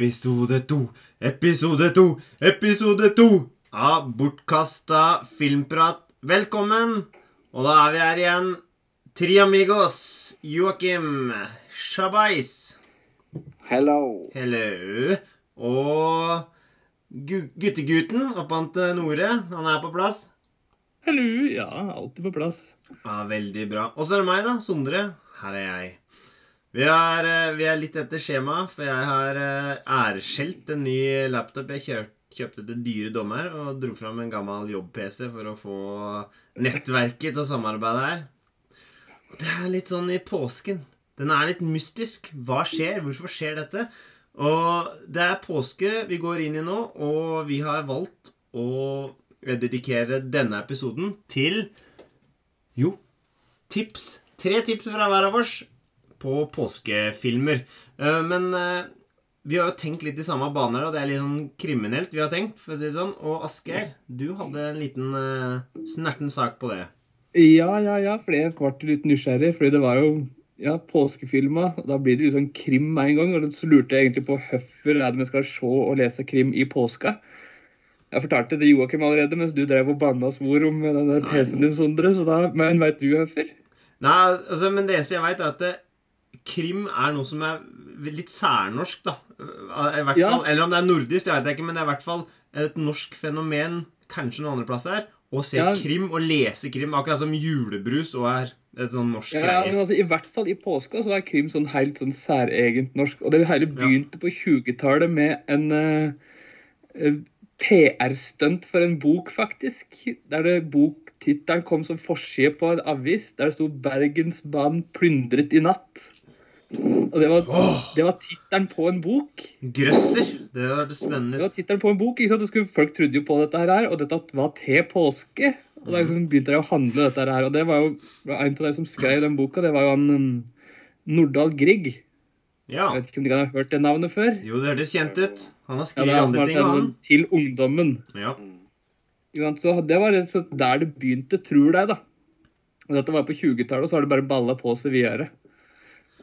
Episode to, episode to, episode to av Bortkasta filmprat. Velkommen! Og da er vi her igjen. tre amigos. Joakim. Shabais. Hello. Hello. Og gu- guttegutten oppant Nore. Han er på plass. Hello. ja, alltid på plass. Ja, Veldig bra. Og så er det meg, da. Sondre. Her er jeg. Vi er, eh, vi er litt etter skjema, for jeg har eh, æreskjelt en ny laptop jeg kjørt, kjøpte til dyre dommer, og dro fram en gammel jobb-PC for å få nettverket til å samarbeide her. Og det er litt sånn i påsken. Den er litt mystisk. Hva skjer? Hvorfor skjer dette? Og det er påske vi går inn i nå, og vi har valgt å dedikere denne episoden til jo, tips. Tre tips fra hver av oss på påskefilmer. Eh, Men eh, vi har jo tenkt litt i samme baner, og det er litt sånn kriminelt vi har tenkt. for å si det sånn. Og Asgeir, du hadde en liten uh, snerten sak på det. Ja, ja, ja, For jeg ble litt nysgjerrig. Fordi det var jo ja, påskefilma. og Da blir det sånn krim med en gang. Og så lurte jeg egentlig på hvorfor er det vi skal se og lese krim i påska. Jeg fortalte det Joakim allerede mens du drev og banna svor om den der PC-en din, Sondre. Så da, men veit du hvorfor? Nei, altså, Men det eneste jeg veit, er at det, krim er noe som er litt særnorsk, da. I hvert Ja. fall, Eller om det er nordisk, det vet jeg ikke, men det er i hvert fall et norsk fenomen, kanskje noen andre plasser, å se Ja. krim og lese krim. Akkurat som julebrus og er et sånn norsk Ja, greie. men altså, I hvert fall i påska så er krim sånn helt sånn særegent norsk. Og det hele begynte på 20-tallet med en eh, eh, PR-stunt for en bok, faktisk. Der det boktittelen kom som forside på en avis. Der det sto 'Bergensbanen plyndret i natt'. Og det var, det var tittelen på en bok. Grøsser. Det hørtes spennende Det var tittelen på en bok, ikke sant? Skulle, Folk trodde jo på dette her, og dette var til påske. Og da liksom begynte de å handle dette her. Og det var jo en av de som skrev den boka, det var jo han um, Nordahl Grieg. Ja. Jeg vet ikke om de kan ha hørt det navnet før? Jo, det hørtes kjent ut. Han har skrevet det han andre ting, han. Til ungdommen. Ja. Så det var slett der det begynte, tror jeg, da. Og dette var på 20-tallet, og så har det bare balla på seg videre.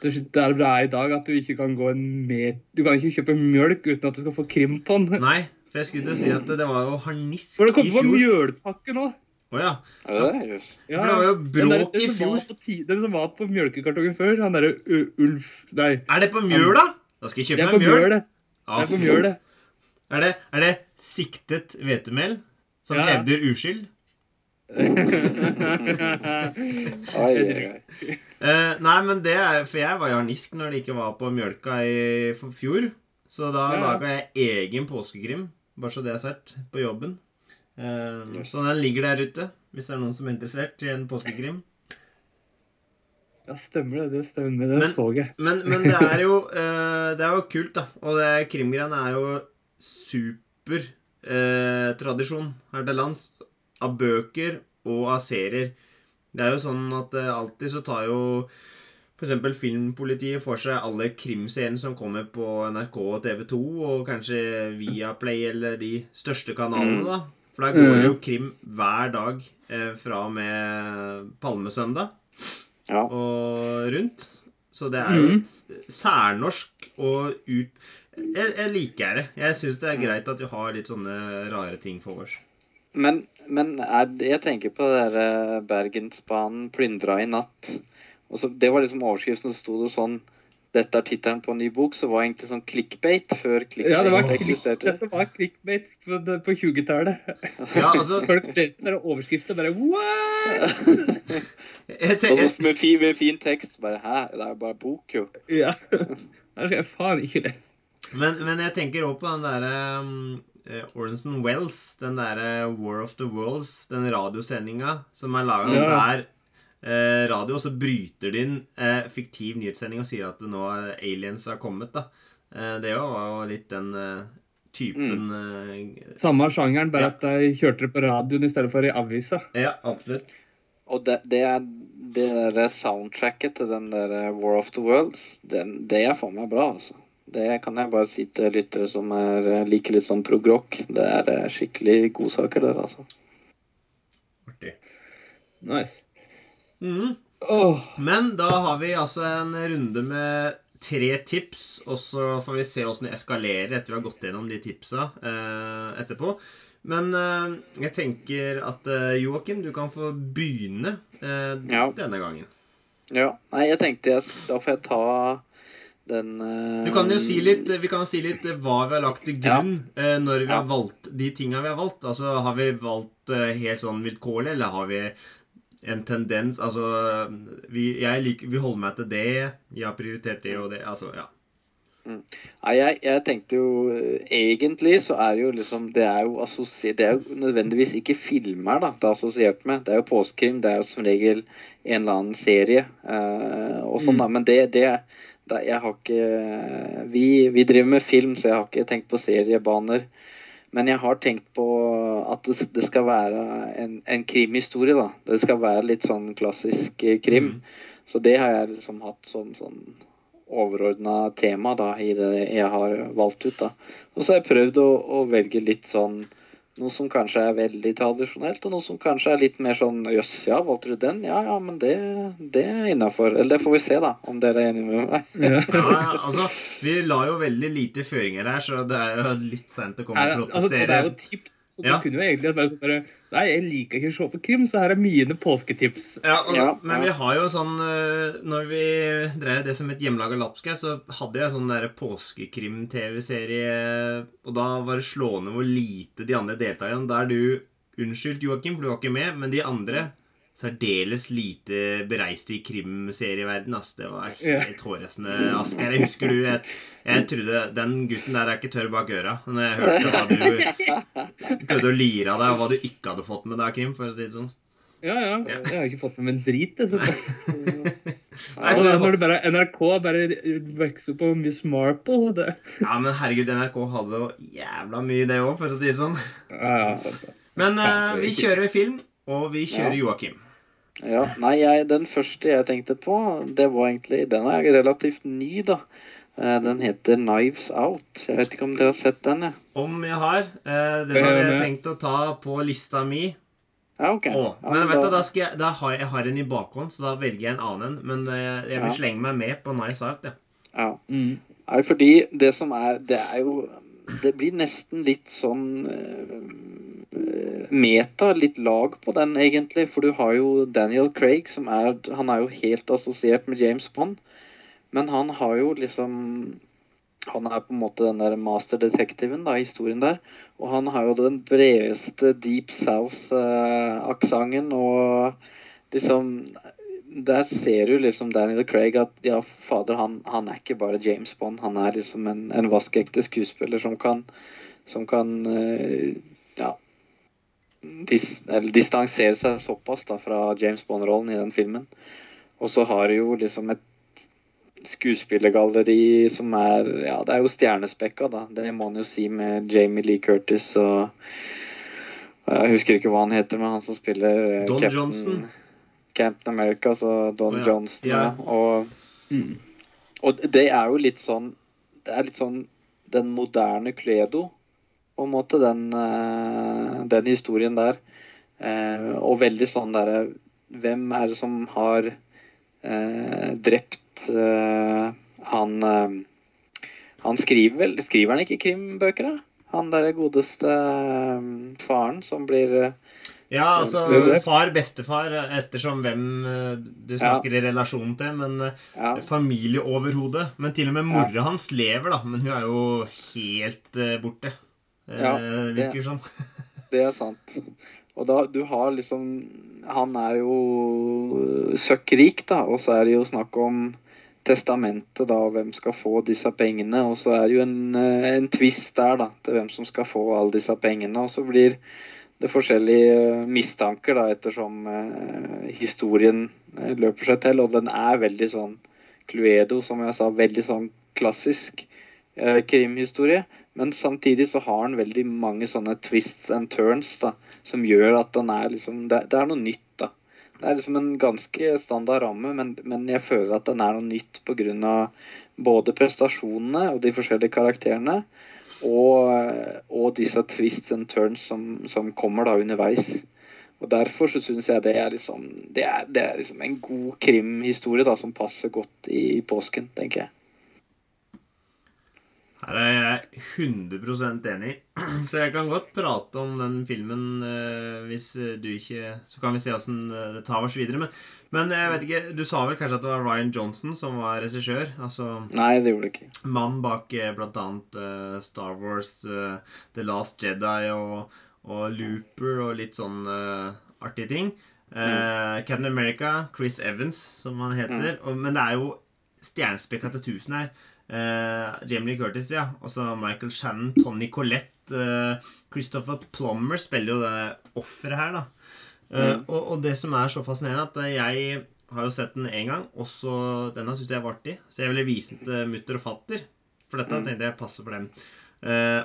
Det er der det er i dag, at du ikke kan gå en met... Du kan ikke kjøpe mjølk uten at du skal få krim på den. Nei, for jeg skulle til å si at det var jo harnisk i For det kom på fjor. mjølpakke nå. Å ja. Det det? Jøss. Ja, For det var jo der- bråk i fjor. Den som var på mjølkekartongen før, han derre Ulf Nei, Er det på mjøl, da? Da skal jeg kjøpe meg mjøl. Ja, Det er på mjølet. Er det, er det siktet hvetemel som Ja. hevder uskyld? Oi, oi, Eh, nei, men det er For jeg var jarnisk når det ikke var på mjølka i fjor. Så da Ja. laga jeg egen påskekrim, bare så det er sagt, på jobben. Uh, Yes. Så den ligger der ute, hvis det er noen som er interessert i en påskekrim. Ja, stemmer det. Det stemmer. Det Men- så jeg. Men, men det er jo uh, Det er jo kult, da. Og det krimgreiene er jo super tradisjon her til lands. Av bøker og av serier. Det er jo sånn at eh, alltid så tar jo f.eks. Filmpolitiet for seg alle krimscenene som kommer på NRK og TV 2, og kanskje Viaplay eller de største kanalene, da. For der går Mm. jo krim hver dag eh, fra og med Palmesøndag Ja. og rundt. Så det er jo Mhm. et særnorsk og ut... Jeg, jeg liker det. Jeg syns det er greit at vi har litt sånne rare ting for oss. Men, men er, det- jeg tenker på det der eh, Bergensbanen plyndra i natt. Og så, det var liksom overskriften, så sto det sånn Dette er tittelen på en ny bok, så var det egentlig sånn clickbait før clickbait Ja, det var eksisterte. Dette var clickbait på, på 20-tallet. Ja, altså Folk leste bare overskrifter bare What?! Og så tenker, med, fin, med fin tekst. Bare Hæ, det er jo bare bok, jo. Ja. Der skal jeg faen ikke lese. men, men jeg tenker òg på den derre um, eh, Orson Wells, den derre War of the Worlds, den radiosendinga som er laga Ja. der eh, radio, og så bryter de inn eh, fiktiv nyhetssending og sier at det nå er aliens har kommet, da. Eh, det var jo litt den eh, typen mm. Samme sjangeren, bare Ja. at de kjørte det på radioen i stedet for i avisa. Ja, absolutt. Og det, det er det der soundtracket til den der eh, War of the Worlds, den, det er faen meg bra, altså. Det kan jeg bare si til lyttere som er, eh, liker litt sånn prog-rock. Det er eh, skikkelig godsaker der, altså. Artig. Nice. Mhm. Oh. Men da har vi altså en runde med tre tips, og så får vi se åssen det eskalerer etter vi har gått gjennom de tipsa eh, etterpå. Men eh, jeg tenker at eh, Joakim, du kan få begynne eh, Ja. denne gangen. Ja. Nei, jeg tenkte jeg, da får jeg ta den uh, Du kan jo si litt, Vi kan si litt eh, hva vi har lagt til grunn eh, når vi Ja. har valgt de tinga vi har valgt. Altså, Har vi valgt uh, helt sånn vilkårlig, eller har vi en tendens Altså, vi, jeg liker, vi holder meg til det. Jeg har prioritert det og det. Altså, ja. Nei, jeg, jeg tenkte jo Egentlig så er jo liksom Det er jo Det er jo nødvendigvis ikke filmer da det er assosiert med. Det er jo påskekrim. Det er jo som regel en eller annen serie og sånn, Mm. da. Men det, det, det Jeg har ikke vi, vi driver med film, så jeg har ikke tenkt på seriebaner. Men jeg har tenkt på at det, det skal være en, en krimhistorie, da. Det skal være litt sånn klassisk eh, krim. Mm. Så det har jeg liksom hatt som sånn overordna tema da, i det jeg har valgt ut. da. Og så har jeg prøvd å, å velge litt sånn noe som kanskje er veldig tradisjonelt, og noe som kanskje er litt mer sånn Jøss, ja, valgte du den? Ja, ja, men det, det er innafor. Eller det får vi se, da, om dere er enige med meg. Ja. Ja, altså, Vi la jo veldig lite føringer her, så det er jo litt seint å komme og og altså, det er jo tips. Så Ja. du kunne jo egentlig bare sånn bare Nei, jeg liker ikke å se på krim, så her er mine påsketips. Ja, og, Ja, men vi har jo sånn øh, Når vi drev det som et hjemmelaga lapskaus, så hadde jeg sånn der påskekrim-TV-serie, og da var det slående hvor lite de andre deltakerne Da er du unnskyldt, Joakim, for du var ikke med, men de andre særdeles lite bereist i krimserieverden. Altså. Det var helt hårreisende. Asgeir, jeg husker du jeg, jeg trodde Den gutten der er ikke tørr bak øra. Når jeg hørte hva du prøvde å lire av deg, og hva du ikke hadde fått med deg av krim, for å si det sånn. Ja, ja. Ja. Jeg har ikke fått med meg en drit. Jeg. Nei, så, når det bare NRK bare vokser på Miss Marple det. Ja, men herregud, NRK hadde jo jævla mye det òg, for å si det sånn. Ja, ja, sant det. Men er vi kjører film, og vi kjører Ja. Joakim. Ja, nei, jeg, Den første jeg tenkte på, det var egentlig Den er relativt ny, da. Eh, Den heter 'Knives Out'. Jeg vet ikke om dere har sett den? jeg. Om jeg har. Eh, den har jeg tenkt å ta på lista mi. Ja, ok. Å, Ja, men vet du, da skal jeg, da har jeg, jeg har en i bakhånd, så da velger jeg en annen en. Men eh, jeg vil Ja. slenge meg med på 'Knives Out'. Ja. ja. Mm. Nei, fordi det som er Det er jo Det blir nesten litt sånn eh, Meta, litt lag på den, egentlig. For du har jo Daniel Craig, som er Han er jo helt assosiert med James Bond. Men han har jo liksom Han er på en måte den der masterdetektiven da, historien der. Og han har jo den bredeste Deep South-aksenten og liksom Der ser du liksom Daniel Craig at ja, fader, han, han er ikke bare James Bond. Han er liksom en, en vaskeekte skuespiller som kan, som kan eh, ja, dis, distansere seg såpass da fra James Bond-rollen i den filmen. Og så har du jo liksom et skuespillergalleri som er Ja, det er jo stjernespekka, da. Det må en jo si med Jamie Lee Curtis og Jeg husker ikke hva han heter, men han som spiller eh, Don Captain- Johnson. Captain America, altså Don oh, ja. Johnston. Ja. Og, Mm. og det er jo litt sånn Det er litt sånn den moderne Cluedo, på en måte, den, eh, den historien der. Eh, og veldig sånn derre Hvem er det som har eh, drept eh, han eh, Han skriver vel Skriver han ikke krimbøker, da? Han derre godeste faren som blir Ja, altså far, bestefar, ettersom hvem eh, du snakker i relasjon til. Men eh, ja, familieoverhode. Men til og med mora hans lever, da. Men hun er jo helt borte. borte. Eh, virker det, sånn. Det er sant. Og da, du har liksom Han er jo søkkrik, da, og så er det jo snakk om testamentet, da, og hvem skal få disse pengene. Og så er det jo en, eh, en twist der, da, til hvem som skal få alle disse pengene. Og så blir det forskjellige mistanker, da, ettersom eh, historien eh, løper seg til. Og den er veldig sånn Cluedo, som jeg sa, veldig sånn klassisk eh, krimhistorie. Men samtidig så har den veldig mange sånne twists and turns da, som gjør at den er liksom Det, det er noe nytt, da. Det er liksom en ganske standard ramme, men, men jeg føler at den er noe nytt pga. både prestasjonene og de forskjellige karakterene, og, og disse twists and turns som, som kommer da underveis. Og Derfor så syns jeg det er liksom det er, det er liksom en god krimhistorie da, som passer godt i påsken, tenker jeg. Her er jeg 100 enig. Så jeg kan godt prate om den filmen eh, hvis du ikke Så kan vi se åssen det tar oss videre. Men, men, jeg vet ikke Du sa vel kanskje at det var Ryan Johnson som var regissør? Altså Nei, det gjorde det ikke. Mannen bak bl.a. uh, Star Wars, The Last Jedi og, og, Looper og litt sånn artige ting. Mm. Captain America, Chris Evans, som han heter. Mm. Og, men det er jo stjernespekka til tusen her. Uh, Jamie Lee Curtis, ja. Også Michael Shannon, Tony Collette, uh, Christopher Plummer spiller jo det offeret her, da. Uh, mm. og, og, det som er så fascinerende, at jeg har jo sett den én gang, og så denne syns jeg var artig, så jeg ville vise den til mutter og fatter. For dette mm. tenkte jeg passer for dem.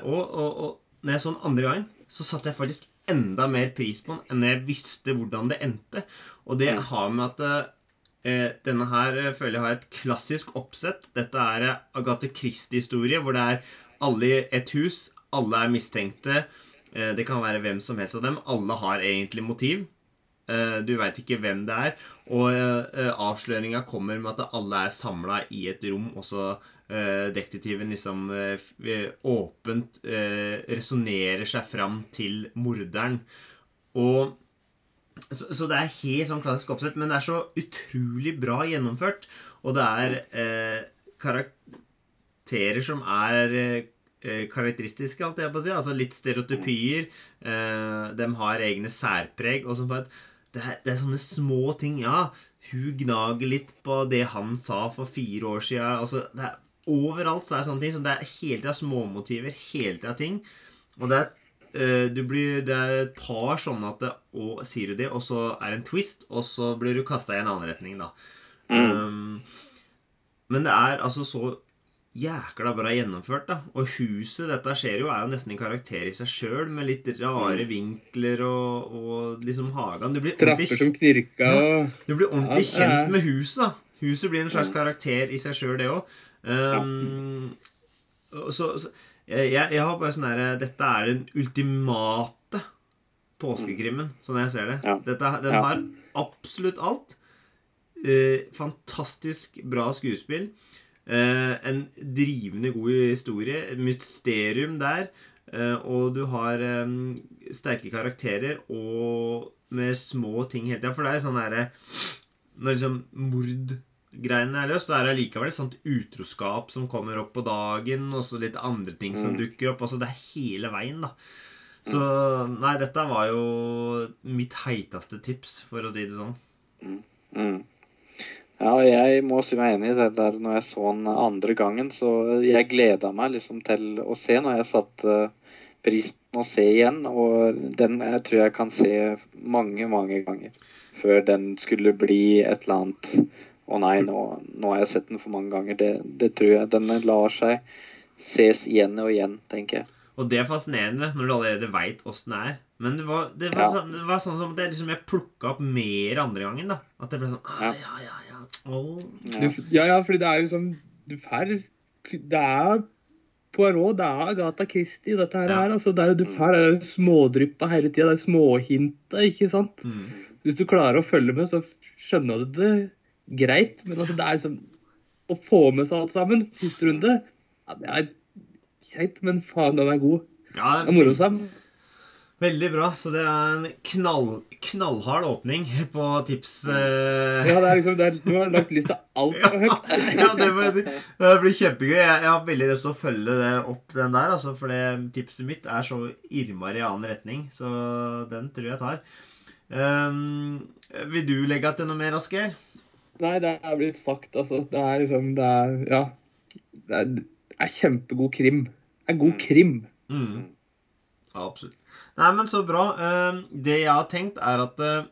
og, og, og når jeg så den andre gangen, så satte jeg faktisk enda mer pris på den enn jeg visste hvordan det endte. Og det mm. har med at denne her eh, føler jeg har et klassisk oppsett. Dette er eh, Agathe Christie-historie, hvor det er alle i et hus. Alle er mistenkte. Eh, det kan være hvem som helst av dem. Alle har egentlig motiv. Eh, du veit ikke hvem det er. Og eh, avsløringa kommer med at alle er samla i et rom, og så detektiven liksom åpent resonnerer seg fram til morderen. Og så, så, det er helt sånn klassisk oppsett, men det er så utrolig bra gjennomført. Og det er eh, karakterer som er eh, karakteristiske, alt jeg på å si. Altså litt stereotypier. Eh, de har egne særpreg. Og sånn det, er, det er sånne små ting. Ja, hun gnager litt på det han sa for fire år siden. Altså, er, overalt så er det sånne ting. Så det er hele tida småmotiver. Hele tida ting. Og det er du blir, det er et par sånne at det, og, sier du det, og så er det en twist, og så blir du kasta i en annen retning, da. Mm. Um, men det er altså så jækla bra gjennomført, da. Og huset dette skjer jo, er jo nesten en karakter i seg sjøl, med litt rare mm. vinkler og, og liksom hagen. Du blir Trapper som knirka og ja, Du blir ordentlig ja, kjent med huset, da. Huset blir en slags karakter i seg sjøl, det òg. Um, så, så jeg, jeg, har bare sånn herre Dette er den ultimate påskekrimmen, sånn jeg ser det. Ja. Dette, den ja. har absolutt alt. Eh, fantastisk bra skuespill. Eh, en drivende god historie. Mysterium der. Eh, og du har eh, sterke karakterer og med små ting hele tida. For det er sånn herre Når liksom mord greiene er løst, så er det allikevel et sånt utroskap som kommer opp på dagen, og så litt andre ting som mm. dukker opp. Altså det er hele veien, da. Så nei, dette var jo mitt heiteste tips, for å si det sånn. Mm. Mm. Ja, jeg må si meg enig i det der når jeg så den andre gangen. Så jeg gleda meg liksom til å se når jeg satte pris på å se igjen. Og den jeg tror jeg kan se mange, mange ganger før den skulle bli et eller annet å nei, nå, nå, har jeg sett den for mange ganger. Det, det, tror jeg. Den lar seg ses igjen og igjen, tenker jeg. Og det er fascinerende når du allerede veit åssen det er. Men det var, det var, ja. sånn, det var sånn som at jeg, liksom, jeg plukka opp mer andre gangen. da At det ble sånn ah, ja, ja, ja. Oh. Ja. ja, ja, fordi det er jo sånn Du får Det er Poirot, det er Agatha Christie, dette her. Ja. Altså, det er, du får det smådryppa hele tida. Det er småhinta, ikke sant? Mm. Hvis du klarer å følge med, så skjønner du det greit, men altså, det er liksom Å få med seg alt sammen, første runde, ja, det er greit, men faen, den er god. Ja, det er morosam. Veldig bra. Så det er en knall, knallhard åpning på tips. Ja, det er liksom, det er, du har lagt lista altfor høyt. ja, det må jeg si. Det blir kjempegøy. Jeg, jeg har veldig lyst til å følge det opp, den der. Altså, for det tipset mitt er så irmar i annen retning. Så den tror jeg tar. Um, vil du legge til noe mer, Asgeir? Nei, det er blitt sagt, altså. Det er liksom Det er Ja. Det er, det er kjempegod krim. Det er god mm. krim. Mm. Absolutt. Nei, men så bra. Ehm, det jeg har tenkt, er at eh,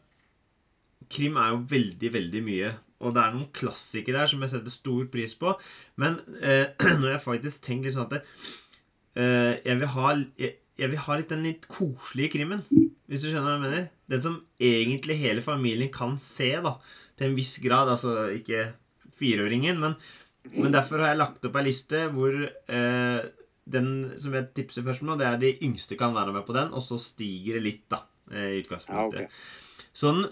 krim er jo veldig, veldig mye. Og det er noen klassikere her som jeg setter stor pris på. Men eh, når jeg faktisk tenker litt sånn at det, eh, jeg, vil ha, jeg, jeg, vil ha litt den litt koselige krimmen. Hvis du skjønner hva jeg mener? Den som egentlig hele familien kan se, da til en viss grad. Altså ikke fireåringen, men, men derfor har jeg lagt opp ei liste hvor eh, den som jeg tipser først med, det er de yngste kan være med på den, og så stiger det litt, da. Eh, I utgangspunktet. Ja, okay. Sånn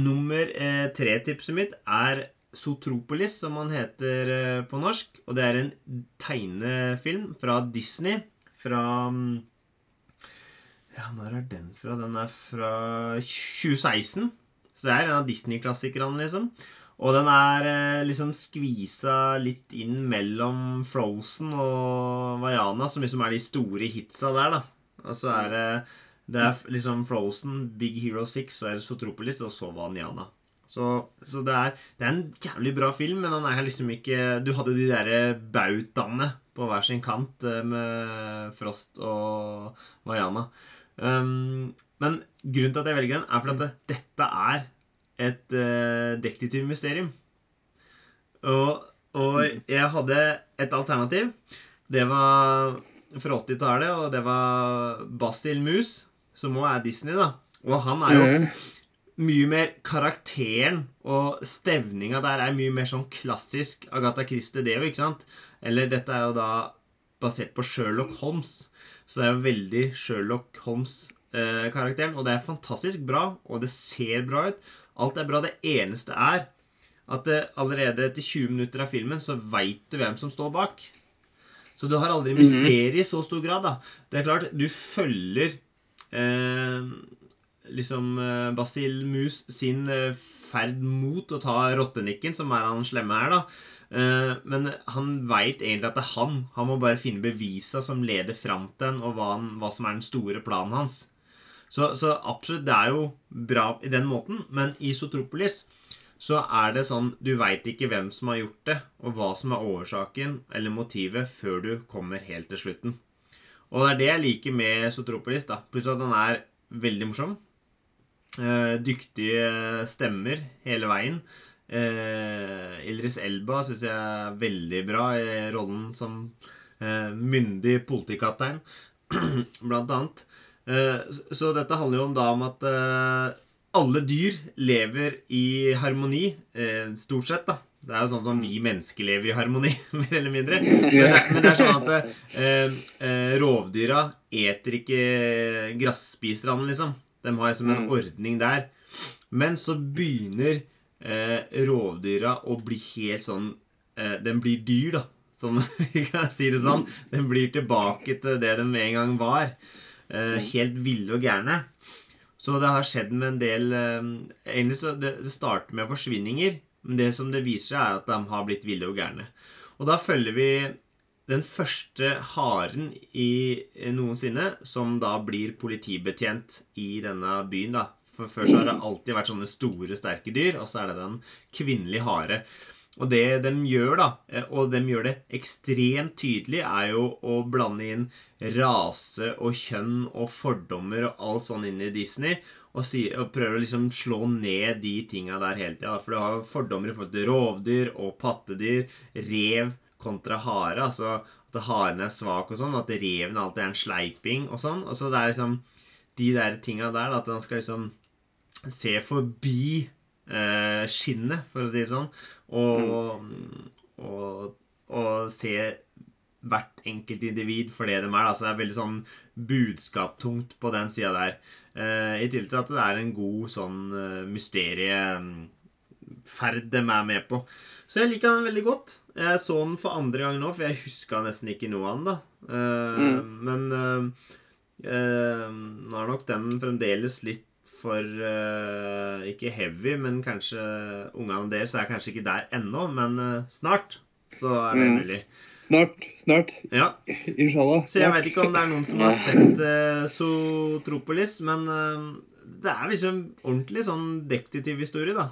nummer eh, tre-tipset mitt er Sotropolis, som han heter eh, på norsk. Og det er en tegnefilm fra Disney fra mm, Ja, når er den fra? Den er fra 2016. Så det er en av Disney-klassikerne, liksom. Og den er eh, liksom skvisa litt inn mellom Frozen og Vaiana, som liksom er de store hitsa der, da. Og så er det Det er liksom Frozen, Big Hero 6, så er det Sotropolis, og så Vaniana. Så, så det, er, det er en jævlig bra film, men den er liksom ikke Du hadde de derre bautaene på hver sin kant eh, med Frost og Vaiana. Um, men grunnen til at jeg velger den, er fordi at dette er et uh, detektivmysterium. Og, og jeg hadde et alternativ. Det var fra 80-tallet, og det var Basil Mus, som òg er Disney, da. Og han er jo Eh, mye mer karakteren og stevninga der er mye mer sånn klassisk Agatha Christie, det jo, ikke sant? Eller dette er jo da basert på Sherlock Holmes. Så det er jo veldig Sherlock Holmes-karakteren. og det er fantastisk bra, og det ser bra ut. Alt er bra. Det eneste er at det, allerede etter 20 minutter av filmen så veit du hvem som står bak. Så du har aldri mysteriet i så stor grad. da. Det er klart, du følger eh, liksom eh, Basil Mus sin eh, ferd mot å ta rottenikken, som er han slemme her, da. Eh, men han veit egentlig at det er han. Han må bare finne bevisa som leder fram til den, og hva, han, hva som er den store planen hans. Så, så absolutt, det er jo bra i den måten, men i Sotropolis så er det sånn Du veit ikke hvem som har gjort det, og hva som er årsaken eller motivet, før du kommer helt til slutten. Og det er det jeg liker med Sotropolis, da. Pluss at han er veldig morsom. Eh, dyktige stemmer hele veien. Eh, Ildris Elba syns jeg er veldig bra i rollen som eh, myndig politikaptein, blant annet. Eh, så, dette handler jo om da om at eh, alle dyr lever i harmoni, eh, stort sett, da. Det er jo sånn som vi mennesker lever i harmoni, mer eller mindre. Men det, men det er sånn at eh, rovdyra eter ikke grasspiserne, liksom. De har liksom en Mm. ordning der. Men så begynner eh, rovdyra å bli helt sånn eh, Den blir dyr, da. Som vi kan si det sånn. Den blir tilbake til det de en gang var. Eh, helt ville og gærne. Så det har skjedd med en del eh, Egentlig så det, det starter med forsvinninger. Men det som det viser seg, er at de har blitt ville og gærne. Og da følger vi den første haren i noensinne som da blir politibetjent i denne byen. da. For Før så har det alltid vært sånne store, sterke dyr, og så er det den kvinnelige hare. Og det de gjør, da, eh, og de gjør det ekstremt tydelig, er jo å blande inn rase og kjønn og fordommer og alt sånn inn i Disney. Og, si, og prøver å liksom slå ned de tinga der hele tida. For du har fordommer i forhold til rovdyr og pattedyr. Rev kontra hare. Altså at haren er svak og sånn. At reven alltid er en sleiping og sånn. Og så det er liksom de der tinga der, da, at han skal liksom se forbi eh, skinnet, for å si det sånn. Og, og, og se hvert enkelt individ for det de er. Da. Så det er veldig sånn budskaptungt på den sida der. Eh, I tillegg til at det er en god sånn uh, mysterieferd de er med på. Så jeg liker den veldig godt. Jeg så den for andre gang nå, for jeg huska nesten ikke noe av den. da. Eh, Men eh, eh, nå er nok den fremdeles litt for uh, Ikke heavy, men kanskje ungene deres er kanskje ikke der ennå, men uh, snart så er det Mm. mulig. Snart. Snart. Ja, Inshallah. Så jeg veit vet ikke om det er noen som har sett uh, men uh, det er liksom ordentlig sånn detektivhistorie, da.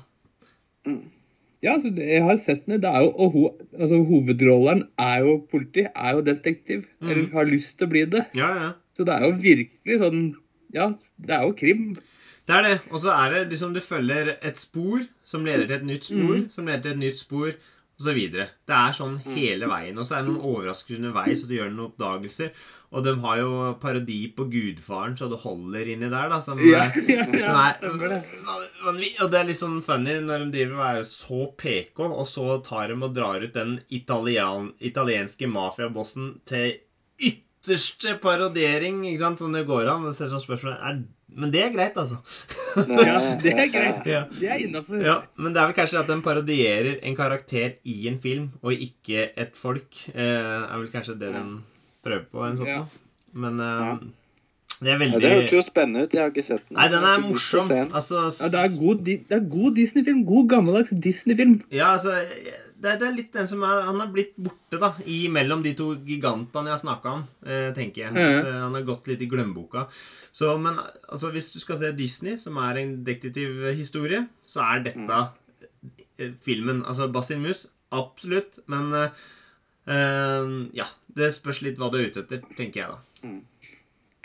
Ja, altså, jeg har sett den. Det er jo, og ho, altså, hovedrolleren er jo politi, er jo detektiv. Mm. Eller har lyst til å bli det. Ja, ja. Så det er jo virkelig sånn Ja, det er jo krim. Det er det. Og så er det liksom du følger et spor som leder til et nytt spor, mm. som leder til et nytt spor, så videre. Det er sånn hele veien. Og så er det noen overraskelser underveis, og du gjør noen oppdagelser. Og de har jo parodi på Gudfaren, så det holder inni der, da. Som, Ja, ja, ja, som er det. Og det er litt sånn funny når de driver og er så PK, og så tar de og drar ut den italian, italienske mafiabossen til ytterste parodiering. ikke sant? Som det går an. Og ser sånn spørsmål Er Men det er greit, altså. Ja, det er greit. Ja. Det er innafor. Ja, Men det er vel kanskje at den parodierer en karakter i en film, og ikke et folk. Eh, er vel kanskje det den prøver på. En sånn. Ja. Men eh, det er Ja, veldig det hørtes jo spennende ut. Jeg har ikke sett den. Nei, den er morsom. Altså, Ja, det er god, det er god Disney-film. God gammeldags Disney-film. Ja, altså det, er litt den som er Han har blitt borte, da, i mellom de to gigantene jeg har snakka om, eh, tenker jeg. Mm. Eh, han har gått litt i glemmeboka. Så, men altså, hvis du skal se Disney, som er en detektivhistorie, så er dette mm. filmen. Altså Basil Mus, absolutt. Men eh, eh, ja. Det spørs litt hva du er ute etter, tenker jeg da.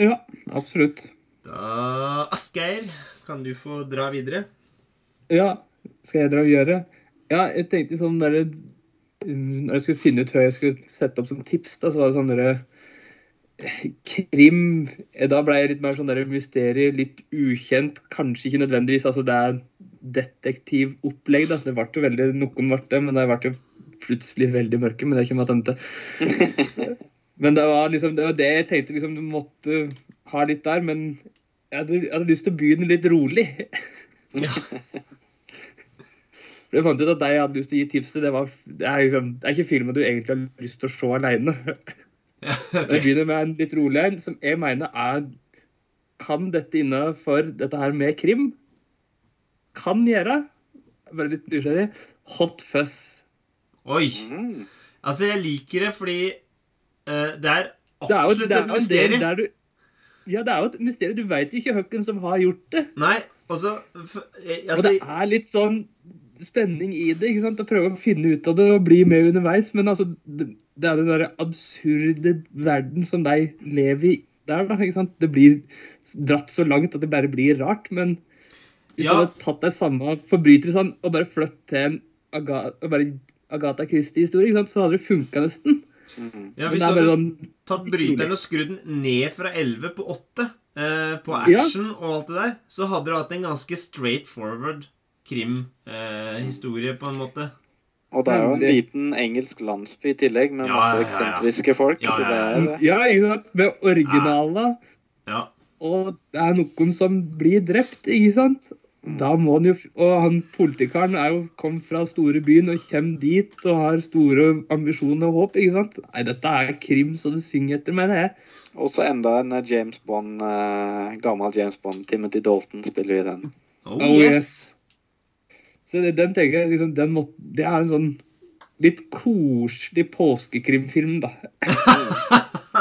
Ja, absolutt. Da Asgeir, kan du få dra videre? Ja, skal jeg dra og gjøre? Ja, jeg tenkte sånn derre mm, Når jeg skulle finne ut hva jeg skulle sette opp som tips, da, så var det sånn derre Krim eh, Da ble jeg litt mer sånn derre mysterie, litt ukjent. Kanskje ikke nødvendigvis altså det er detektivopplegg, da. Det ble jo veldig Noen ble det, men det ble jo plutselig veldig mørke. Men det kommer jeg tilbake til. Men det var liksom det, var det jeg tenkte liksom du måtte ha litt der. Men jeg hadde, jeg hadde lyst til å begynne litt rolig. Ja. For Jeg fant ut at deg hadde lyst til å gi tips til, det, var, det, er, liksom, det er ikke filmer du egentlig har lyst til å se alene. Ja, Jeg ok. begynner med en litt rolig en, som jeg mener er Kan dette innafor dette her med krim? Kan gjøre. Bare litt nysgjerrig. Hot Fuzz. Oi. Mm. Altså, jeg liker det fordi uh, det er Det er jo, absolutt det er et jo mysterium. der du Ja, det er jo et mysterium. Du veit ikke hvem som har gjort det. Nei, altså, f- altså Og altså det er litt sånn spenning i det. ikke sant? Å prøve å finne ut av det og bli med underveis. Men altså, det, det er den derre absurde verden som de lever i der, da. ikke sant? Det blir dratt så langt at det bare blir rart. Men hvis Ja. du hadde tatt deg samme forbrytelsene og bare flytt til en Aga, og bare Agatha Christie-historie, ikke sant? så hadde det funka nesten. Mm. ja, Hvis du hadde sånn tatt bryteren og skrudd den ned fra 11 på 8 eh, på Ja. action og alt det der, så hadde du hatt en ganske straight forward krimhistorie, på en måte. Og det er jo en liten engelsk landsby i tillegg, med Ja, masse ja, ja. eksentriske folk. Ja, ja, det ja. er Ja, ikke sant? Med originalen. Ja. Og det er noen som blir drept, ikke sant? Da må han jo Og han politikeren er jo kom fra store byen og kommer dit og har store ambisjoner og håp, ikke sant? Nei, dette er krim så du synger etter, mener jeg. Og så enda en eh, James Bond, eh, gammel James Bond. Timothy Dalton spiller i den. Oh, Oh, yes. Så det, den tenker jeg liksom, den må, Det er en sånn litt koselig påskekrimfilm, da.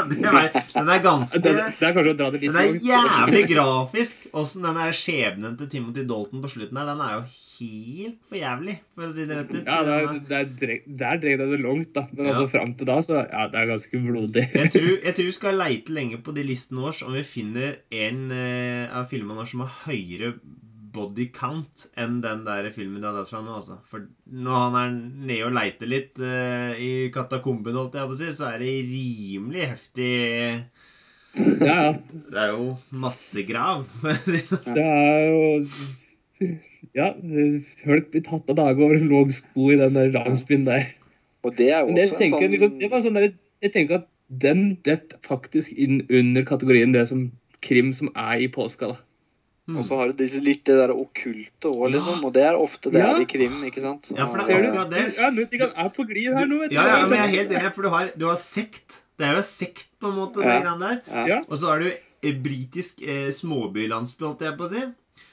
det er, den er ganske Det, det er kanskje å dra det litt Den er jævlig grafisk. Åssen den der skjebnen til Timothy Dalton på slutten her, den er jo helt for jævlig, for å si det rett ut. Ja, der, er, Den er- det er, der det det langt, da. Men Ja. altså fram til da, så ja, det er ganske blodig. Jeg tror, jeg tror vi skal leite lenge på de listene våre om vi finner en uh, av filmene våre som har høyere body count enn den der filmen du har fram nå. Altså. For når han er nede og leiter litt uh, i katakomben, holdt jeg på å si, så er det rimelig heftig Ja, ja. Det er jo massegrav, for å si det sånn. Det er jo Ja, folk blir tatt av dage over en låg sko i den der landsbyen der. Og det er jo også en sånn liksom, det var sånn der, jeg tenker at den detter faktisk inn under kategorien det som krim som er i påska. da. Mm. Og så har du litt det der okkulte òg, liksom. Og det er ofte det Ja. er i krim, ikke sant? Ja, for det er akkurat det. Ja, er på glid her nå, vet du. Ja, ja, men jeg er helt enig, for du har, du har sekt. Det er jo sekt, på en måte, det Ja. greiene der. Ja. Ja. Og så har du eh, britisk eh, småbylandsby, holdt jeg på å si.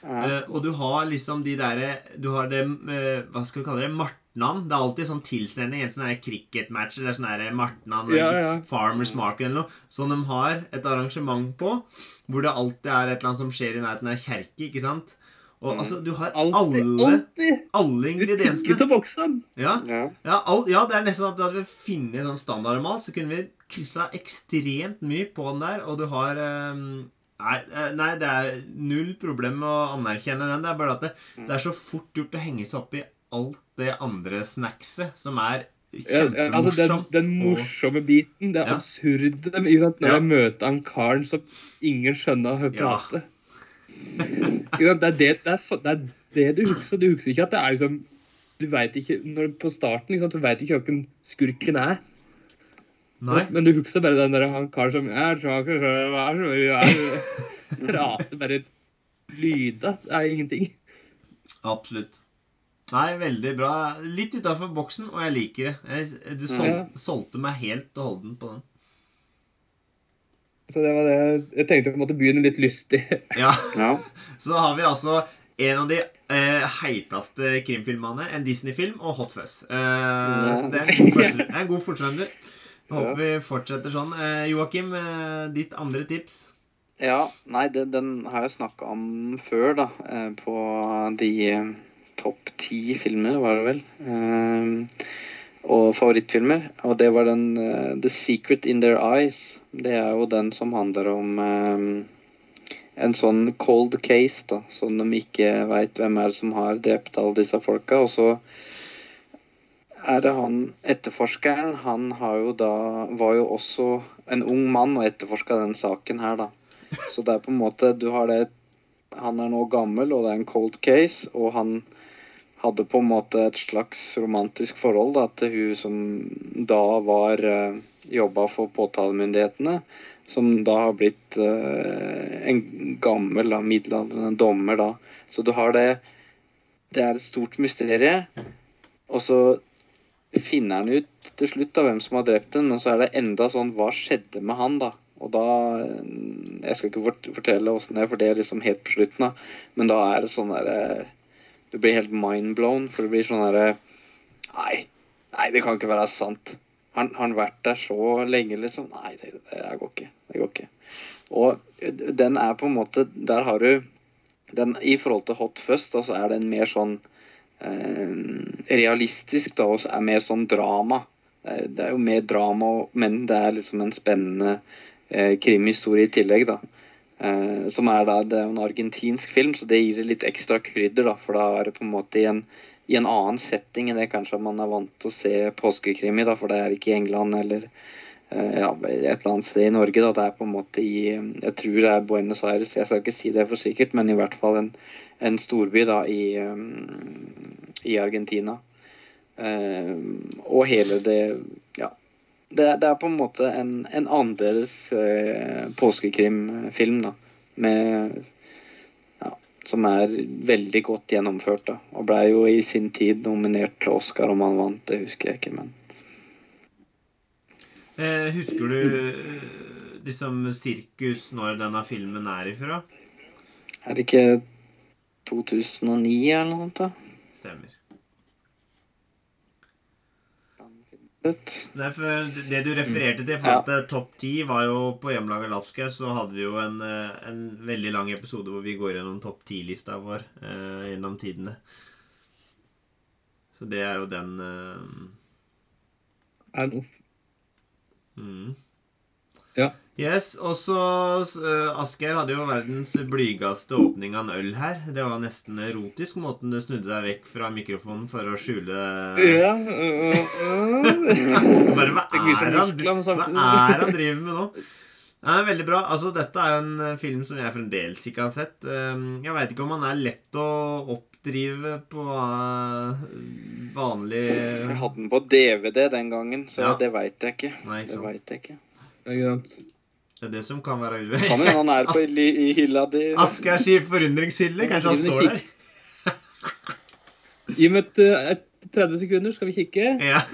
Ja. Eh, og du har liksom de derre Du har det eh, Hva skal vi kalle det? Martnan. Det er alltid sånn tilstelning. En sånn her cricketmatch eller sånn Martnan Ja, ja. Farmers Market eller noe. Som de har et arrangement på. Hvor det alltid er et eller annet som skjer i nærheten av ei kjerke. Ikke sant? Og Mm. altså, du har Alltid, alle, alltid. alle ingrediensene. til boksene. Ja, Ja. ja, all, ja, det er nesten sånn at hadde vi funnet en sånn standardmat, så kunne vi kryssa ekstremt mye på den der, og du har um, Nei, eh, nei, det er null problem med å anerkjenne den. Det er bare at det, det er så fort gjort å henge seg opp i alt det andre snackset som er kjempemorsomt. ja, altså den, den morsomme biten, det Ja. absurde? Når Ja. jeg møter han karen som ingen skjønner å Ja. prate. Det er det, det, er så, det er det du husker. Du husker ikke at det er liksom Du veit ikke når, På starten liksom, du du ikke hvem skurken er. Nei. Men du husker bare den der han karen som er så- så- så- Prater bare lyder er ingenting. Absolutt. Nei, veldig bra. Litt utafor boksen, og jeg liker det. Jeg, du sol, mm. solgte meg helt og holdent på den. Så det var det jeg tenkte jeg måtte begynne litt lystig. Ja, Ja. Så har vi altså en av de eh, heiteste krimfilmene. En Disney-film og Hot Fuzz. Eh, så det er en god, første, en god fortsander. Håper vi fortsetter sånn. Eh, Joakim, eh, ditt andre tips? Ja, nei, det, den har jeg snakka om før, da. eh, På de topp ti filmer, var det vel. Eh, og favorittfilmer. Og det var den eh, The Secret in Their Eyes. Det er jo den som handler om eh, en sånn cold case, da. Som de ikke veit hvem er som har drept alle disse folka. Og så er det han etterforskeren Han har jo da var jo også en ung mann og etterforska den saken her, da. Så det er på en måte Du har det Han er nå gammel, og det er en cold case, og han hadde på en måte et slags romantisk forhold da, til hun som da var uh, jobba for påtalemyndighetene, som da har blitt eh, en gammel, da, middelaldrende dommer, da. Så du har det Det er et stort mysterium, og så finner han ut til slutt da hvem som har drept den, men så er det enda sånn Hva skjedde med han, da? Og da Jeg skal ikke fort- fortelle åssen det er, for det er liksom helt på slutten, da. Men da er det sånn derre Du blir helt mindblown, for det blir sånn herre Nei, nei, det kan ikke være sant. Har han vært der så lenge, liksom? Nei, det, det går ikke. Det går ikke. Og den er på en måte Der har du den I forhold til Hot da, så er den mer sånn eh, realistisk, da, og er mer sånn drama. Eh, Det er jo mer drama, men det er liksom en spennende eh, krimhistorie i tillegg, da. Eh, som er da Det er en argentinsk film, så det gir det litt ekstra krydder, da. For da er det på en måte i en, i en annen setting enn det kanskje man er vant til å se påskekrim i. For det er ikke i England eller eh, ja, et eller annet sted i Norge, da. Det er på en måte i Jeg tror det er Buenos Aires, jeg skal ikke si det for sikkert, men i hvert fall en, en storby da i, um, i Argentina. Eh, og hele det Ja. Det, det er på en måte en, en annerledes eh, påskekrimfilm, da. Med ja, Som er veldig godt gjennomført, da. Og blei jo i sin tid nominert til Oscar om han vant, det husker jeg ikke, men Eh, husker du eh, liksom sirkus når denne filmen er ifra? Er det ikke 2009 eller noe sånt, da? Stemmer. Vet. Nei, for Det du refererte til i forhold til topp ti, var jo på Hjemmelaga lapskaus, så hadde vi jo en, eh, en veldig lang episode hvor vi går gjennom topp ti-lista vår eh, gjennom tidene. Så det er jo den eh, Er det noe mm. Ja. Yes, og så uh, Asgeir hadde jo verdens blygeste åpning av en øl her. Det var nesten erotisk, måten du snudde deg vekk fra mikrofonen for å skjule Ja øh, øh. Bare hva er, han, hva er han driver med nå? Det er veldig bra. Altså, dette er jo en film som jeg fremdeles ikke har sett. Um, Jeg veit ikke om han er lett å oppdrive på eh, vanlig Jeg hadde den på DVD den gangen, så Ja. det veit jeg ikke. Nei, ikke Det veit vet jeg ikke. Det er sant? Det er det som kan være Kan hende han er på i, i hylla di. Askers i forundringshylle. Kanskje han står der? Gi meg et, øh, et 30 sekunder, skal vi kikke. Ja.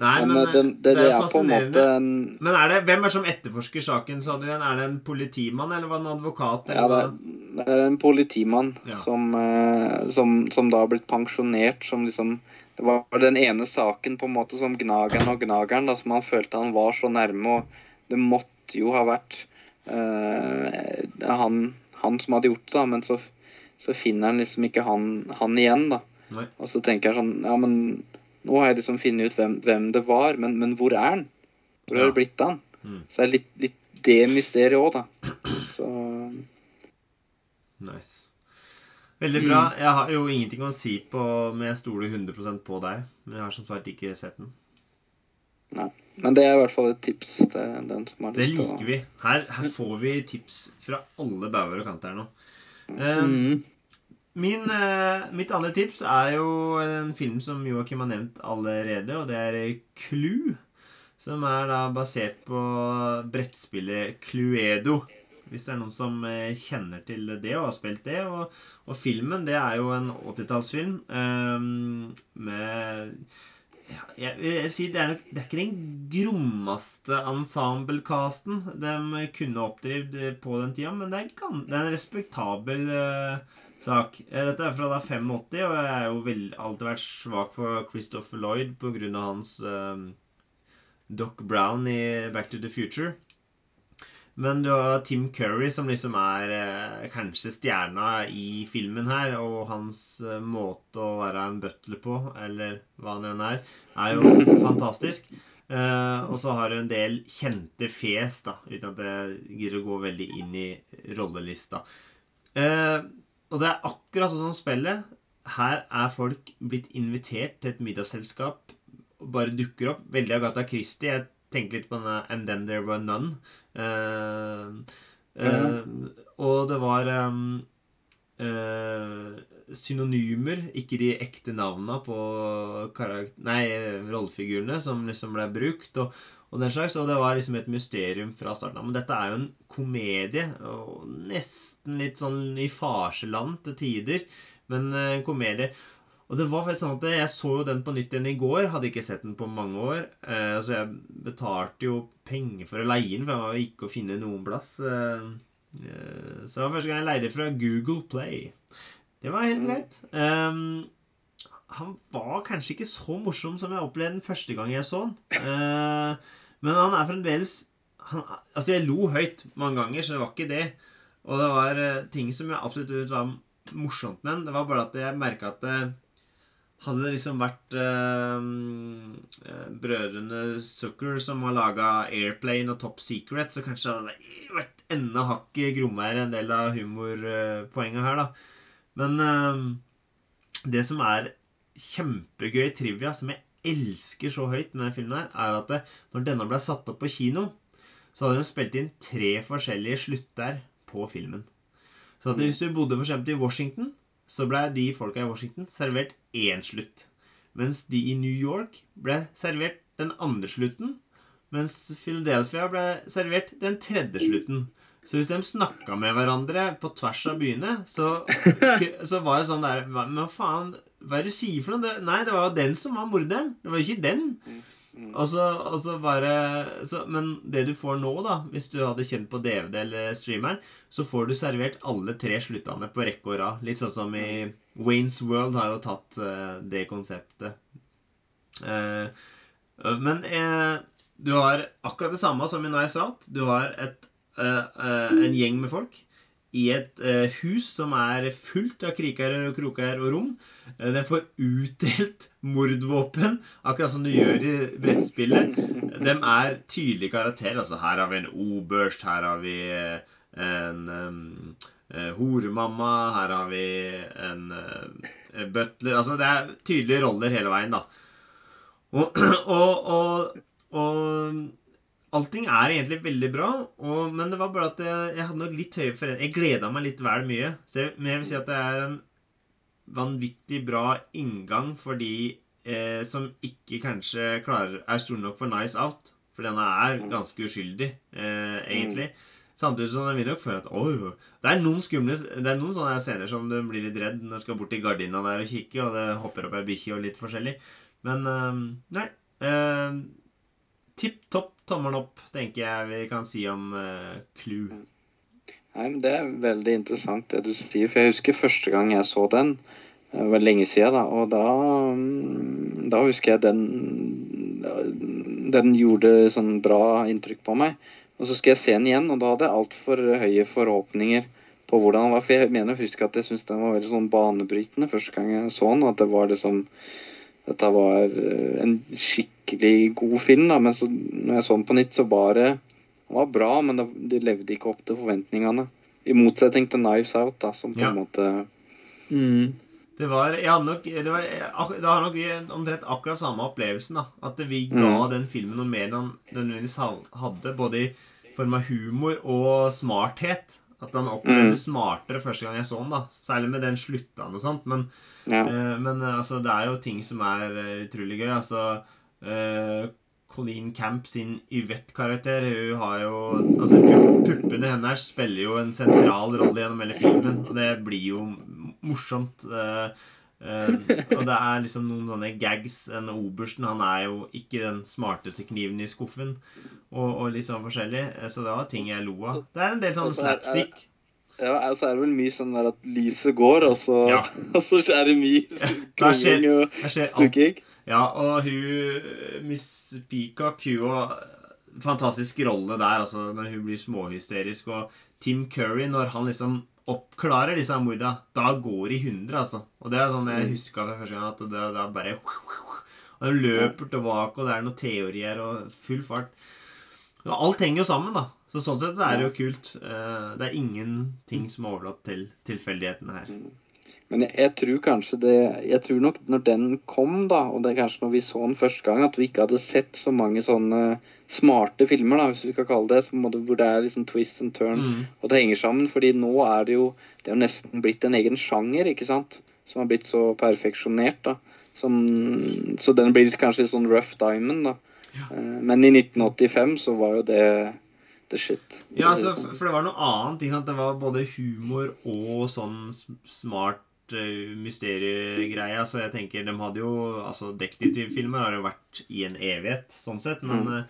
Nei, Men, men eh, den, det, det er en fascinerende. måte en Men er det, hvem er det som etterforsker saken, sa du igjen? Er det en politimann, eller var det en advokat? Ja, det er, det er en politimann Ja. som, eh, som, som da har blitt pensjonert, som liksom Det var den ene saken på en måte som gnageren og gnageren, da, som han følte han var så nærme, og det måtte jo ha vært uh, han, han som hadde gjort det, da, men så, så finner han liksom ikke han, han igjen, da. Nei. Og så tenker jeg sånn Ja, men nå har jeg liksom funnet ut hvem, hvem det var, men, men hvor er han? Hvor Ja. det blitt av han? Mm. Så det er litt, litt det mysteriet òg, da. Så Nice. Veldig bra. Jeg har jo ingenting å si på Men jeg stoler 100 på deg. Men jeg har som sagt ikke sett den. Nei. Men det er i hvert fall et tips til den som har lyst til å Det liker vi. Her, her får vi tips fra alle bauger og kanter nå. Eh, Mm. Min, eh, mitt andre tips er jo en film som Joakim har nevnt allerede, og det er Clue. Som er da basert på brettspillet Cluedo. Hvis det er noen som eh, kjenner til det og har spilt det. Og, og filmen, det er jo en 80-tallsfilm um, med ja, jeg vil si det er, nok, det er ikke den grommeste ensemble-casten de kunne oppdrevet på den tida, men det er, gan- det er en respektabel uh, sak. Eh, Dette er fra da 85, og jeg har jo vel, alltid vært svak for Christopher Lloyd pga. hans eh, Doc Brown i Back to the Future. Men du har Tim Curry, som liksom er eh, kanskje stjerna i filmen her. Og hans eh, måte å være en butler på, eller hva han enn er, er jo fantastisk. Eh, og så har du en del kjente fjes, da, uten at jeg gidder å gå veldig inn i rollelista. Eh, og det er akkurat sånn som spillet. Her er folk blitt invitert til et middagsselskap bare dukker opp. Veldig Agatha Christie. Jeg tenker litt på denne And Then There Were None. Uh, uh, mm. og det var um, synonymer, ikke de ekte navnene på nei, rollefigurene som liksom ble brukt. Og, og den slags, og det var liksom et mysterium fra starten av. Men dette er jo en komedie, og nesten litt sånn i farseland til tider. Men eh, en komedie. Og det var faktisk sånn at Jeg så jo den på nytt igjen i går. Hadde ikke sett den på mange år. Eh, så jeg betalte jo penger for å leie den, for jeg var jo ikke å finne noen plass. Eh, eh, så det var første gang jeg leide fra Google Play. Det var helt greit. Um, han var kanskje ikke så morsom som jeg opplevde den første gang jeg så han. Eh, men han er fremdeles han, Altså, jeg lo høyt mange ganger, så det var ikke det. Og det var eh, ting som jeg absolutt var morsomt med den. Det var bare at jeg merka at eh, hadde det liksom vært eh, eh, brødrene Zucker som har laga Airplane og Top Secret, så kanskje det hadde vært enda hakket grommere en del av humorpoenget her, da. Men eh, det som er kjempegøy trivia, som jeg elsker så høyt med denne filmen, her, er at det, når denne ble satt opp på kino, så hadde de spilt inn tre forskjellige slutter på filmen. Så hvis du bodde for eksempel i Washington, så ble de folka i Washington servert én slutt. Mens de i New York ble servert den andre slutten. Mens Philadelphia ble servert den tredje slutten. Så hvis de snakka med hverandre på tvers av byene, så, så var det sånn der Men faen, hva er det du sier for noe? Nei, det var jo den som var morderen. Det var jo ikke den. Og så, og så bare så, Men det du får nå, da, hvis du hadde kjent på DVD eller streameren, så får du servert alle tre sluttene på rekke og rad. Litt sånn som i Waynes World har jo tatt uh, det konseptet. Uh, men uh, du har akkurat det samme som i Nice Out. Du har et, en gjeng med folk i et hus som er fullt av kriker og kroker og rom. Eh, Den får utdelt mordvåpen, akkurat som du gjør i brettspillet. De er tydelige karakterer. Altså, her har vi en oberst, her har vi eh, en um, horemamma, her har vi en uh, butler Altså, det er tydelige roller hele veien, da. Og, og, og, og Allting er egentlig veldig bra, og, men det var bare at jeg, jeg hadde nok litt høye forventninger. Jeg gleda meg litt vel mye. Så jeg, men jeg vil si at det er en vanvittig bra inngang for de eh, som ikke kanskje klarer, er store nok for Nice Out. For denne er ganske uskyldig, eh, egentlig. Samtidig som den vil nok føle at oh, Det er noen skumle Det er noen sånne scener som du blir litt redd når du skal bort til gardina der og kikke, og det hopper opp ei bikkje og litt forskjellig. Men eh, nei. Eh, Tipp topp tommelen opp, tenker jeg vi kan si om eh, Clue. Nei, men Det er veldig interessant det du sier, for jeg husker første gang jeg så den. Det var lenge siden, da. Og da, mm, da husker jeg den Den gjorde sånn bra inntrykk på meg. Og så skal jeg se den igjen, og da hadde jeg altfor høye forhåpninger på hvordan den var. For jeg mener å huske at jeg syntes den var veldig sånn banebrytende første gang jeg så den. At det var liksom Dette var eh, en skikkelig god film, da. Men så, når jeg så den på nytt, så var det den var bra, men det, det levde ikke opp til forventningene. I motsetning til Knives Out, da, som på Ja. en måte Mm. Det var, jeg hadde nok, det var, det har nok vi omtrent akkurat samme opplevelsen. da At vi ga den filmen noe mer enn den nødvendigvis hadde, både i form av humor og smarthet. At han opplevde Mm. smartere første gang jeg så den. da Særlig med den sluttene og sånt. Men Ja. Eh, Men eh, altså, det er jo ting som er eh, utrolig gøy. Altså eh, Colleen Camp sin Yvette-karakter. Hun har jo Altså, pu- puppene hennes spiller jo en sentral rolle gjennom hele filmen, og det blir jo morsomt. Uh, og det er liksom noen sånne gags. En obersten, han er jo ikke den smarteste kniven i skuffen, og, og litt sånn forskjellig. eh, Så det var ting jeg lo av. Det er en del sånne så slapstick. Ja, altså er det vel mye sånn at lyset går, og så, Ja. og så er det mye Da skjer- krangling og stukking. Ja, og hun Miss Peacock, hun har fantastisk rolle der, altså, når hun blir småhysterisk. Og Tim Curry, når han liksom oppklarer disse morda, da går de i hundre, altså. Og det er sånn jeg huska fra første gang, at det, det er bare Og de løper tilbake, og det er noen teorier og full fart. Og alt henger jo sammen, da. Så sånn sett så er det jo kult. Eh, Det er ingenting som er overlatt til tilfeldighetene her. Men jeg, jeg tror kanskje det Jeg tror nok når den kom, da, og det er kanskje når vi så den første gang, at vi ikke hadde sett så mange sånne smarte filmer, da, hvis vi skal kalle det, det, hvor det er liksom twist and turn, Mm. og det henger sammen. fordi nå er det jo Det er jo nesten blitt en egen sjanger, ikke sant? Som har blitt så perfeksjonert, da. Som, så den blir kanskje sånn rough diamond, da. Ja. Men i 1985 så var jo det the shit. Ja, altså, for det var noe annet. Ikke sant? Det var både humor og sånn smart uh, mysteriegreie. Så jeg tenker, de hadde jo Altså, detektivfilmer har jo vært i en evighet, sånn sett. Men, Mm. eh,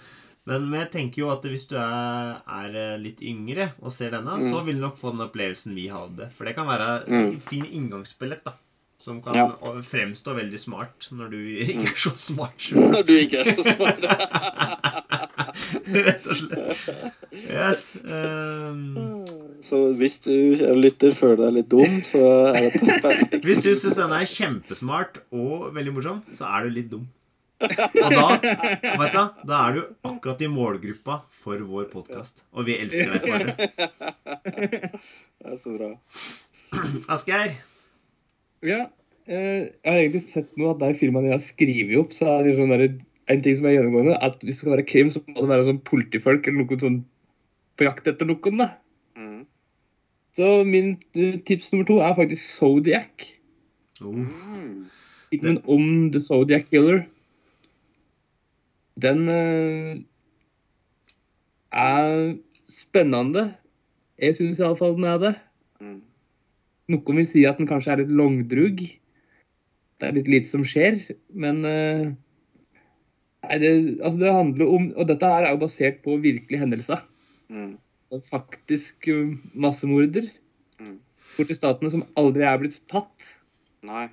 men, men jeg tenker jo at hvis du er, er eh, litt yngre og ser denne, Mm. så vil du nok få den opplevelsen vi hadde. For det kan være Mm. en fin inngangsbillett, da. Som kan Ja. fremstå veldig smart når du ikke er så smart sjøl. Når du ikke er så smart. Rett og slett. Yes. Um... Så hvis du lytter føler deg litt dum, så er dette perfekt. Hvis du syns den er kjempesmart og veldig morsom, så er du litt dum. Og da, vet du, da er du akkurat i målgruppa for vår podkast. Og vi elsker deg for det. Det er så bra. Asgeir, Ja, eh, jeg har egentlig sett noe at de filmene jeg har skrevet opp, så er det sånn der, en ting som er gjennomgående, at hvis det skal være krim, så må det være sånn politifolk eller noen sånn på jakt etter noen, da. Mm. Så min eh, tips nummer to er faktisk Zodiac. oh, Mm. Filmen om The Zodiac Killer. Den uh, er spennende. Jeg syns iallfall den er det. Mm. Noen vil si at den kanskje er litt langdrug. Det er litt lite som skjer, men eh, nei, det, altså det handler om Og dette her er jo basert på virkelige hendelser. Mm. Faktisk eh, massemorder Mm. statene som aldri er blitt tatt. Nei.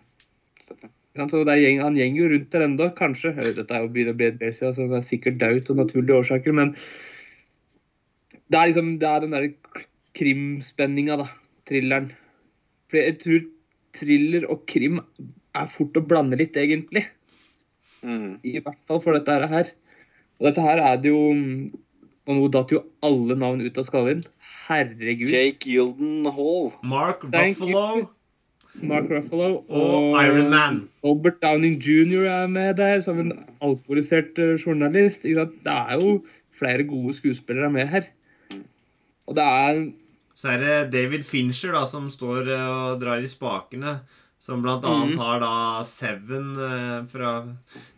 Ikke? Så det er gjeng, Han gjenger jo rundt der ennå, kanskje. Eh, Dette er jo blir det bedre så han er sikkert død av naturlige årsaker. Men det er liksom det er den derre krimspenninga, da. Thrilleren. For jeg tror thriller og krim er fort å blande litt, egentlig. Mm. I hvert fall for dette her. Og dette her er det jo Og nå datt jo alle navn ut av skallen. Herregud. Jake Gyldenhall. Mark Ruffalo Mark Ruffalo og Iron Man. Robert Downing jr. er med der som en alkoholisert eh, journalist. Det er jo flere gode skuespillere med her. Og det er Så er det David Fincher da, som står eh, og drar i spakene. Som blant annet Mhm. har da Seven eh, fra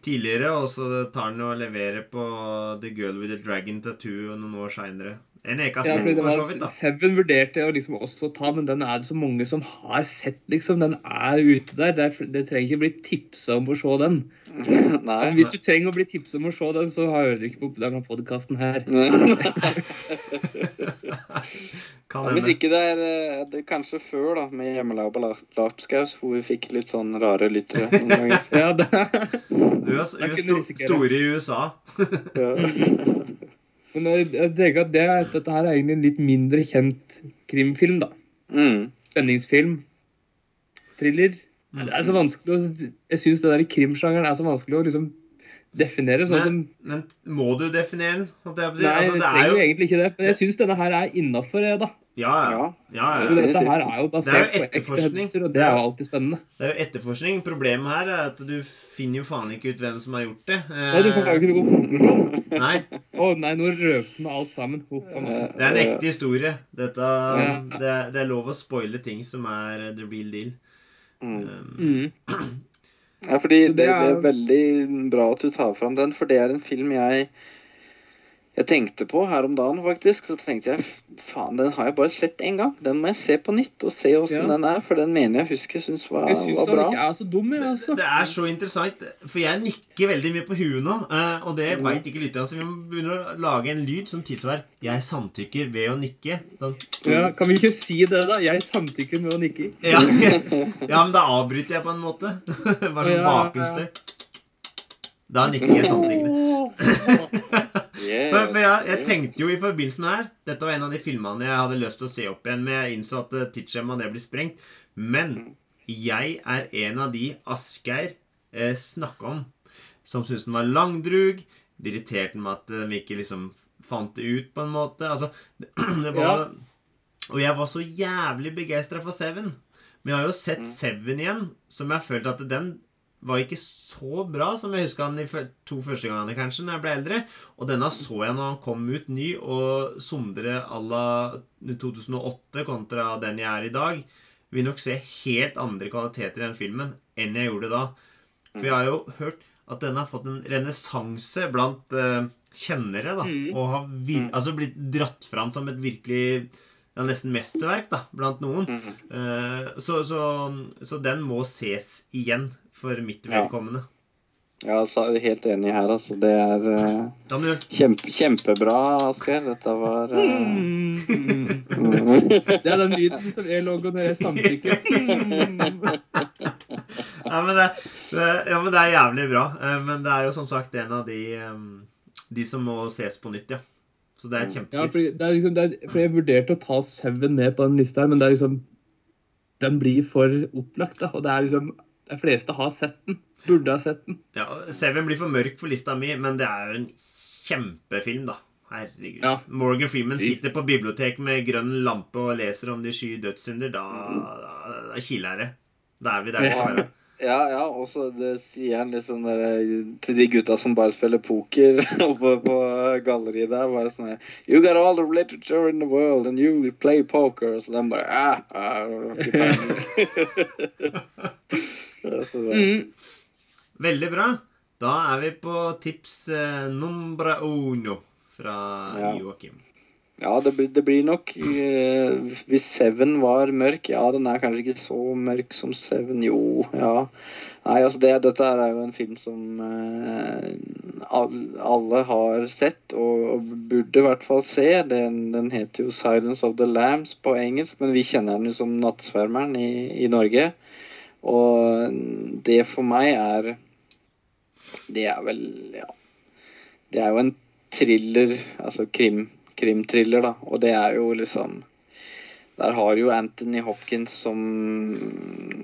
tidligere, og så tar han og leverer på The Girl with the Dragon Tattoo noen år seinere. En eka ja, det for så vidt. da. Seven vurderte jeg å liksom også ta, men den er det så mange som har sett, liksom. Den er ute der. Det, er, det trenger ikke bli tipsa om å se den. Nei. Men hvis du trenger å bli tipsa om å se den, så hører du ikke på denne podkasten her. Kan Ja, hvis ikke det er eh, det er kanskje før, da, med hjemmelaga på Lapskaus, hvor vi fikk litt sånn rare lyttere noen ganger. Ja, det Du er, er sto, store i USA. Ja. Men jeg tenker at det, er- dette her er egentlig en litt mindre kjent krimfilm, da. Mm. Spenningsfilm. Thriller. Det er så vanskelig å Jeg syns det der i krimsjangeren er så vanskelig å liksom definere. Sånn som Men må du definere den? Nei, altså, det er trenger jo jo egentlig ikke det. Men jeg syns denne her er innafor, da. Ja, ja. Ja. ja, For ja. det- Dette her er jo Det er basert jo på ekte etterforskning. hendelser, og det er jo alltid spennende. Det er jo etterforskning. Problemet her er at du finner jo faen ikke ut hvem som har gjort det. Eh, Nei, du får ikke noe. Nei, Å nei, nå røpte vi alt sammen. Meg. det er en ekte historie. Dette, Ja. det, er- det er lov å spoile ting som er the real deal. Mm. Um, Mm. Ja, fordi det, det er- er veldig bra at du tar fram den, for det er en film jeg jeg tenkte på her om dagen, faktisk. Så tenkte jeg faen, den har jeg bare sett én gang. Den må jeg se på nytt og se åssen Ja. den er, for den mener jeg husker syns var, Jeg synes var bra. ikke er så dum, jeg, altså. Det er så interessant, for jeg nikker veldig mye på huet nå. eh, Og det Mm. veit ikke lytterne, så vi må begynne å lage en lyd som tilsvarer 'jeg samtykker ved å nikke'. Sånn. Ja, kan vi ikke si det, da? Jeg samtykker med å nikke. Ja, ja, men da avbryter jeg på en måte. Bare sånn ja. bakgrunnsstøy. Da nikker jeg samtykkende. Yes, For, for jeg, jeg tenkte jo i forbindelse med det her Dette var en av de filmene jeg hadde lyst til å se opp igjen, men jeg innså at eh, tidsskjemaet det blir sprengt. Men jeg er en av de Asgeir eh, snakka om, som syntes den var langdrug. Det irriterte den med at vi de ikke liksom fant det ut, på en måte. Altså, det, var Og jeg var så jævlig begeistra for Seven. Men jeg har jo sett Seven igjen, som jeg følte at den var ikke så bra som jeg huska han de to første gangene, kanskje, når jeg ble eldre. Og denne så jeg når han kom ut ny, og Sondre à la 2008 kontra den jeg er i dag, vil nok se helt andre kvaliteter i den filmen enn jeg gjorde da. For jeg har jo hørt at den har fått en renessanse blant uh, kjennere, da. Mm. Og har vir altså blitt dratt fram som et virkelig ja, nesten mesterverk da, blant noen. Mm -hmm. uh, så, så, så den må ses igjen for mitt vedkommende. Ja, så er jeg helt enig her, altså. Det er du kjempe, kjempebra, Asgeir. Dette var uh... Mm. mm. Det er den lyden som jeg lager når jeg samtykker. Ja men det, det, ja, men det er jævlig bra. Men det er jo som sagt en av de De som må ses på nytt, ja. Så det er et Ja, fordi, det er liksom, det er, for jeg vurderte å ta Seven med på den lista her, men det er liksom Den blir for opplagt, da. Og det er liksom De fleste har sett den. Burde ha sett den. Ja, Seven blir for mørk for lista mi, men det er jo en kjempefilm, da. Herregud. Ja. Morgan Freeman sitter på bibliotek med grønn lampe og leser om de sky dødssynder. Da, da, da kiler det. Da er vi der vi skal være. Ja, ja, og så sier han liksom der, til de gutta som bare spiller poker oppe på galleriet der, bare sånn You got all the literature in the world, and you play poker. Så de bare ah, ah. Det er så bra. Mm. Veldig bra. Da er vi på tips eh, numbre uno fra Ja. Joakim. Ja, det blir, det blir nok eh, Hvis Seven var mørk Ja, den er kanskje ikke så mørk som Seven. Jo, ja. Nei, altså det, dette er jo en film som eh, alle har sett, og, og burde i hvert fall se. Den, den heter jo 'Silence of the Lambs' på engelsk, men vi kjenner den jo som 'Nattsvermeren' i, i Norge. Og det for meg er Det er vel Ja. Det er jo en thriller, altså krim, krimthriller, da. Og det er jo liksom Der har jo Anthony Hopkins som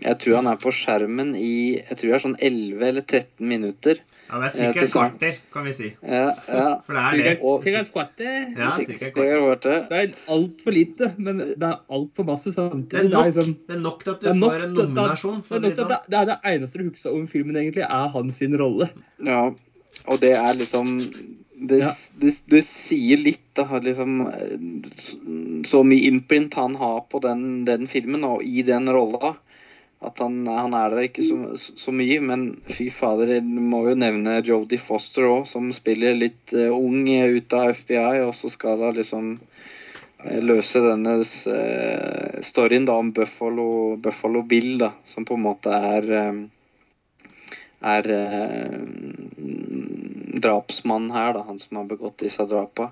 Jeg tror han er på skjermen i Jeg tror det er sånn 11 eller 13 minutter. Ja, det er sikkert et kvarter, kan vi si. Ja, ja. For det er det. Sikkert kvarter. Ja, Sikkert- kvarter. det. Er altfor lite, men det er altfor masse er samtidig. Det er, nok, liksom, det er nok til at du er nok får en nominasjon, det er å si nok det at sånn. det, det er det eneste du husker om filmen, egentlig, er hans sin rolle. Ja, og det er liksom Det, Ja. det, det sier litt, da, liksom eh, Så, mye imprint han har på den, den filmen og i den rolla. At han, han er der ikke så, så mye, men fy fader, jeg må jo nevne Jodie Foster òg, som spiller litt uh, ung ut av FBI, og så skal hun liksom uh, løse denne uh, storyen da om Buffalo, Buffalo Bill, da, som på en måte er er drapsmannen her, da, han som har begått disse drapa.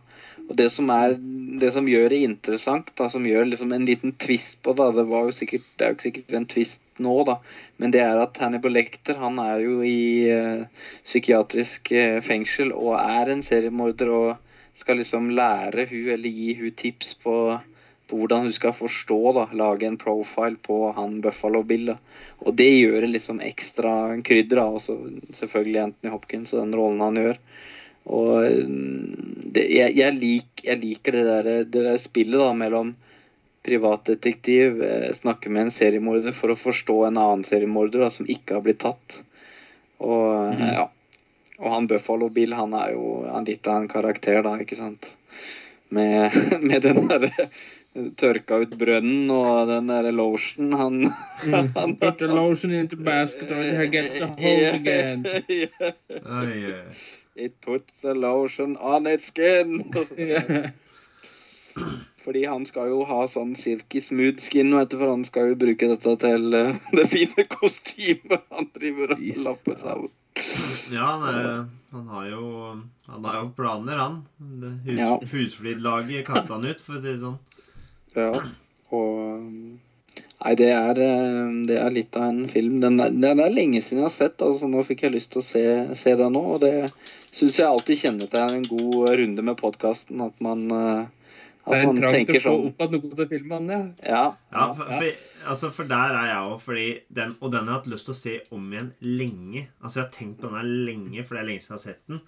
Og det som, er, det som gjør det interessant, da, som gjør liksom en liten twist på det, det, var jo sikkert, det er jo ikke sikkert en twist nå, da, men det er at Hannibal Lecter han er jo i uh, psykiatrisk uh, fengsel og er en seriemorder og skal liksom lære hun eller gi hun tips på, på hvordan du skal forstå, da, lage en profile på han Buffalo Bill. da. Og det gjør det liksom ekstra krydder, da, også selvfølgelig Anthony Hopkins og den rollen han gjør. Og mm, det, jeg, jeg, lik, jeg liker det der, det der spillet da mellom privatdetektiv, eh, snakke med en seriemorder for å forstå en annen seriemorder da, som ikke har blitt tatt. Og mm. ja. Og han Buffalo Bill, han er jo han litt av en karakter, da, ikke sant. Med, med den derre tørka ut brønnen og den der lotion Han, Mm. Put the lotion into basket or it gets the hole again. It puts the lotion on its skin. Fordi han skal jo ha sånn silky smooth skin, vet du, for han skal jo bruke dette til uh, det fine kostymet han driver og lapper seg av. Ja, han, er, han har jo Han har jo planer, han. Det Hus, Ja. Husflidlaget kasta han ut, for å si det sånn. Ja, og Nei, det er, eh, det er litt av en film. Den er, den er lenge siden jeg har sett, altså nå fikk jeg lyst til å se, se den nå. Og det syns jeg alltid kjennetegner en god runde med podkasten, at man eh, Det At er en man trang til å få sånn opp av noe til filmen, ja. Ja. Ja, for, for, altså, for der er jeg òg, den Og den har jeg hatt lyst til å se om igjen lenge. Altså, jeg har tenkt på den her lenge, for det er lenge siden jeg har sett den.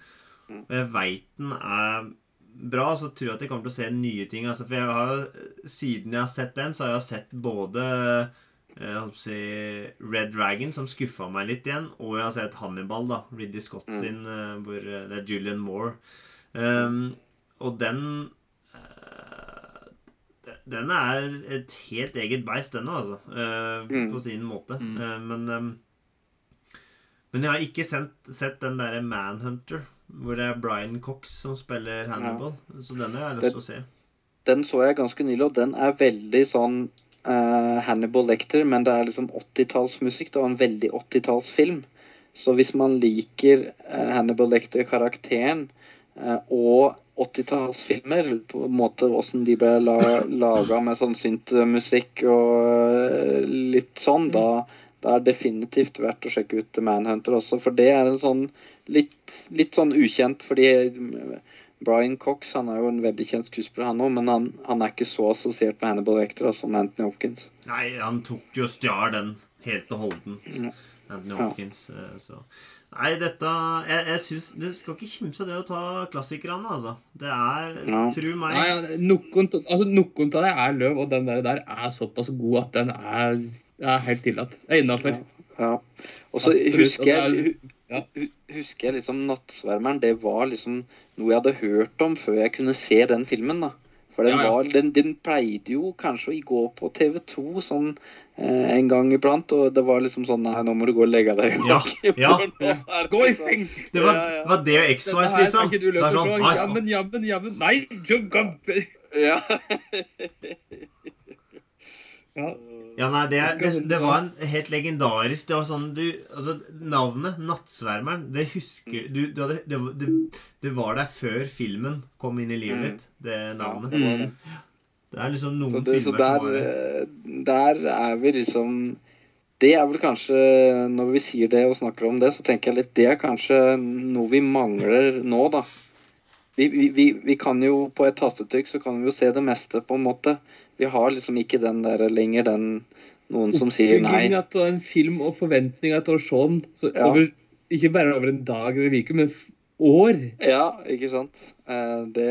Og jeg veit den er bra, så tror jeg at jeg kommer til å se nye ting. Altså, for jeg har jo, siden jeg har sett den, så har jeg sett både eh, jeg holdt å si, Red Dragon, som skuffa meg litt igjen, og jeg har sett Hannibal, da. Ridley Scott sin, mm. hvor eh, det er Julian Moore. Um, og den den er et helt eget beist, den òg, altså. Uh, Mm. På sin måte. Mm. Uh, men um, Men jeg har ikke sett, sett den derre Manhunter, hvor det er Brian Cox som spiller Hannibal. Så den har jeg lyst til å se. Den så jeg ganske nylig, og den er veldig sånn uh, Hannibal Lecter, men det er liksom 80-tallsmusikk. Det var en veldig 80-tallsfilm. Så hvis man liker uh, Hannibal Lecter-karakteren uh, og 80-tallsfilmer, på en måte åssen de ble la, laga med sånn syntmusikk og litt sånn, da, da er definitivt verdt å sjekke ut The Manhunter også. For det er en sånn litt, litt sånn ukjent, fordi Brian Cox han er jo en veldig kjent skuespiller, han òg, men han, han er ikke så assosiert med Hannibal Lecter som Anthony Hopkins. Nei, han tok jo og stjal den helt og holdent. Ja. Anthony Hopkins. Ja. Så Nei, dette Jeg, jeg syns Du skal ikke kimse av det å ta klassikerne, altså. Det er Ja. Tru meg. Nei, noen, altså, noen av det er løv, og den der, der er såpass god at den er, er helt tillatt. Det er innafor. Ja. Og så husker jeg, er- husker jeg liksom Nattsvermeren. Det var liksom noe jeg hadde hørt om før jeg kunne se den filmen. da. For den, Ja, ja. var, den, den pleide jo kanskje å gå på TV2 sånn eh, en gang iblant, og det var liksom sånn Nei, nå må du gå og legge deg. Ja, ja. Gå i sånn. seng! Det var, Ja, ja. var det og X-Files, liksom. Det er sånn Jammen, jammen, jammen. Nei, gampe. Ja. Ja. Ja, nei, det, det, det var en helt legendarisk Det var sånn du Altså, navnet Nattsvermeren, det husker du, du hadde, det, det, det var der før filmen kom inn i livet Mm. ditt, det navnet. det er liksom noen Så, det, så filmer der, som har eh, der er vi liksom Det er vel kanskje Når vi sier det og snakker om det, så tenker jeg litt Det er kanskje noe vi mangler nå, da. Vi, vi, vi, vi kan jo på et tastetrykk så kan vi jo se det meste, på en måte. Vi har liksom ikke den der lenger den noen som sier nei. At det er en film og forventninga til å se den så Ja. over, ikke bare over en dag eller en uke, men år. Ja, ikke sant. Eh, Det,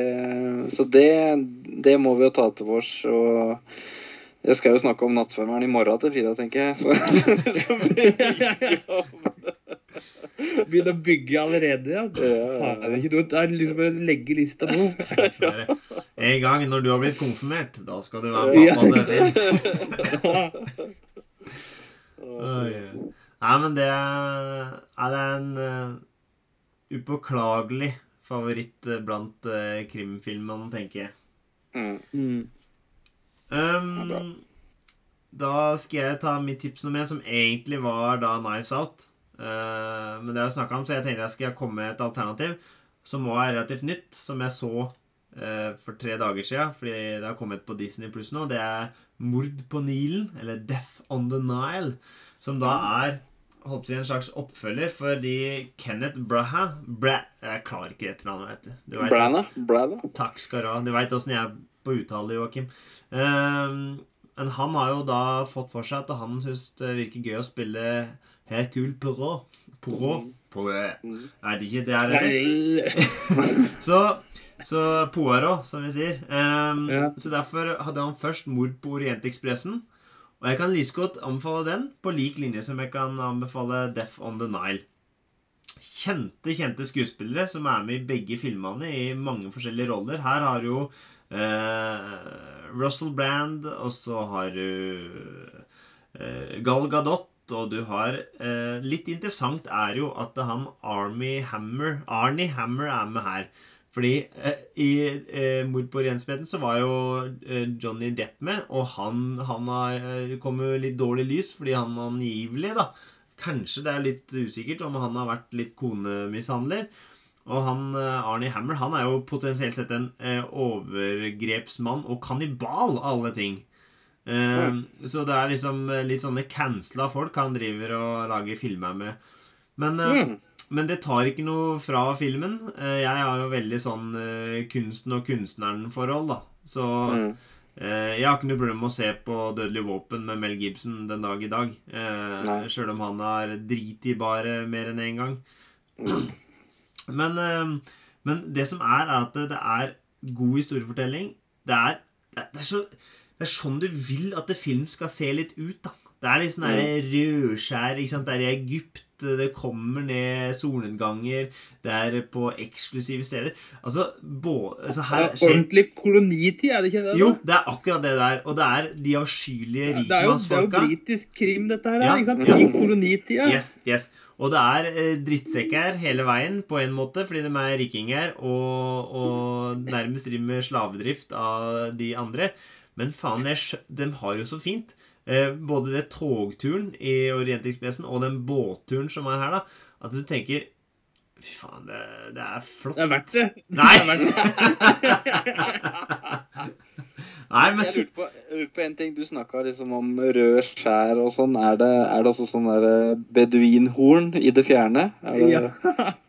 så det, det må vi jo ta til oss. Og jeg skal jo snakke om nattsvømmeren i morgen til Frida, tenker jeg. Så, så Begynne å bygge allerede, ja. Det er ikke dumt. Det er liksom å legge lista nå. Er. En gang når du har blitt konfirmert, da skal du være pappa selv. Nei, men det er, en eh, upåklagelig favoritt eh, blant uh, krimfilmene, tenker jeg. Mm. Mm. Um, da skal jeg ta mitt tips nummer én, som egentlig var da Knives Out. Eh, men det har jeg snakka om, så jeg tenkte jeg skal komme med et alternativ som var relativt nytt, som jeg så eh, for tre dager siden, fordi det har kommet på Disney Pluss nå. Det er Mord på Nilen, eller Death on the Nile, som da er holdt på en slags oppfølger fordi Kenneth Braha Bra, Jeg klarer ikke etternavnet, vet du. Brana? Takk skal du ha. Du veit åssen jeg er på uttale, Joakim. Ehm, men han har jo da fått for seg at han syns det virker gøy å spille Hercule Poirot. Poirot? Poirot. Mm. Jeg vet ikke, det er det. Så, så Poirot, som vi sier. Um, Ja. Så derfor hadde han først Mord på Orientekspressen. Og jeg kan like godt anbefale den, på lik linje som jeg kan anbefale Death on the Nile. Kjente, kjente skuespillere som er med i begge filmene i mange forskjellige roller. Her har jo uh, Russell Brand, og så har du uh, Gal Gadot, og du har eh, Litt interessant er jo at han Army Hammer Arnie Hammer er med her. Fordi eh, i eh, 'Mord på Orientexpressen' så var jo eh, Johnny Depp med, og han, han har, eh, kom litt dårlig lys fordi han angivelig, da Kanskje det er litt usikkert om han har vært litt konemishandler. Og han, eh, Arnie Hammer han er jo potensielt sett en overgrepsmann og kannibal, av alle ting. Eh, Så det er liksom eh, litt sånne cancela folk han driver og lager filmer med. Men, eh, Mm. men det tar ikke noe fra filmen. Jeg har jo veldig sånn kunsten og kunstneren-forhold, da. Så Mm. jeg har ikke noe problem med å se på 'Dødelig våpen' med Mel Gibson den dag i dag. Sjøl om han har driti bare mer enn én gang. Mm. Men, men det som er, er at det er god historiefortelling. Det er, det er, så, det er sånn du vil at det film skal se litt ut, da. Det er litt sånn der rødskjær ikke sant? Det er i Egypt. Det kommer ned solnedganger. Det er på eksklusive steder. Altså, bo, altså her er ordentlig kolonitid, er det ikke det? da? Jo, det er akkurat det der. Og det er de avskyelige er det er jo britisk krim, dette her. Ja, ikke sant? ja. I kolonitida. Yes, yes. Og det er eh, drittsekker hele veien, på en måte, fordi de er rikinger og, og nærmest driver med slavedrift av de andre. Men faen, jeg de har jo så fint. Eh, både det togturen i Orientekspressen og den båtturen som er her, da. At du tenker Fy faen, det, det er flott. Det er verdt det. Nei! Det. Nei, men Jeg lurte på, på en ting. Du snakka liksom om rød skjær og sånn. Er det, er det også sånn der eh, beduinhorn i det fjerne? Er det, Ja.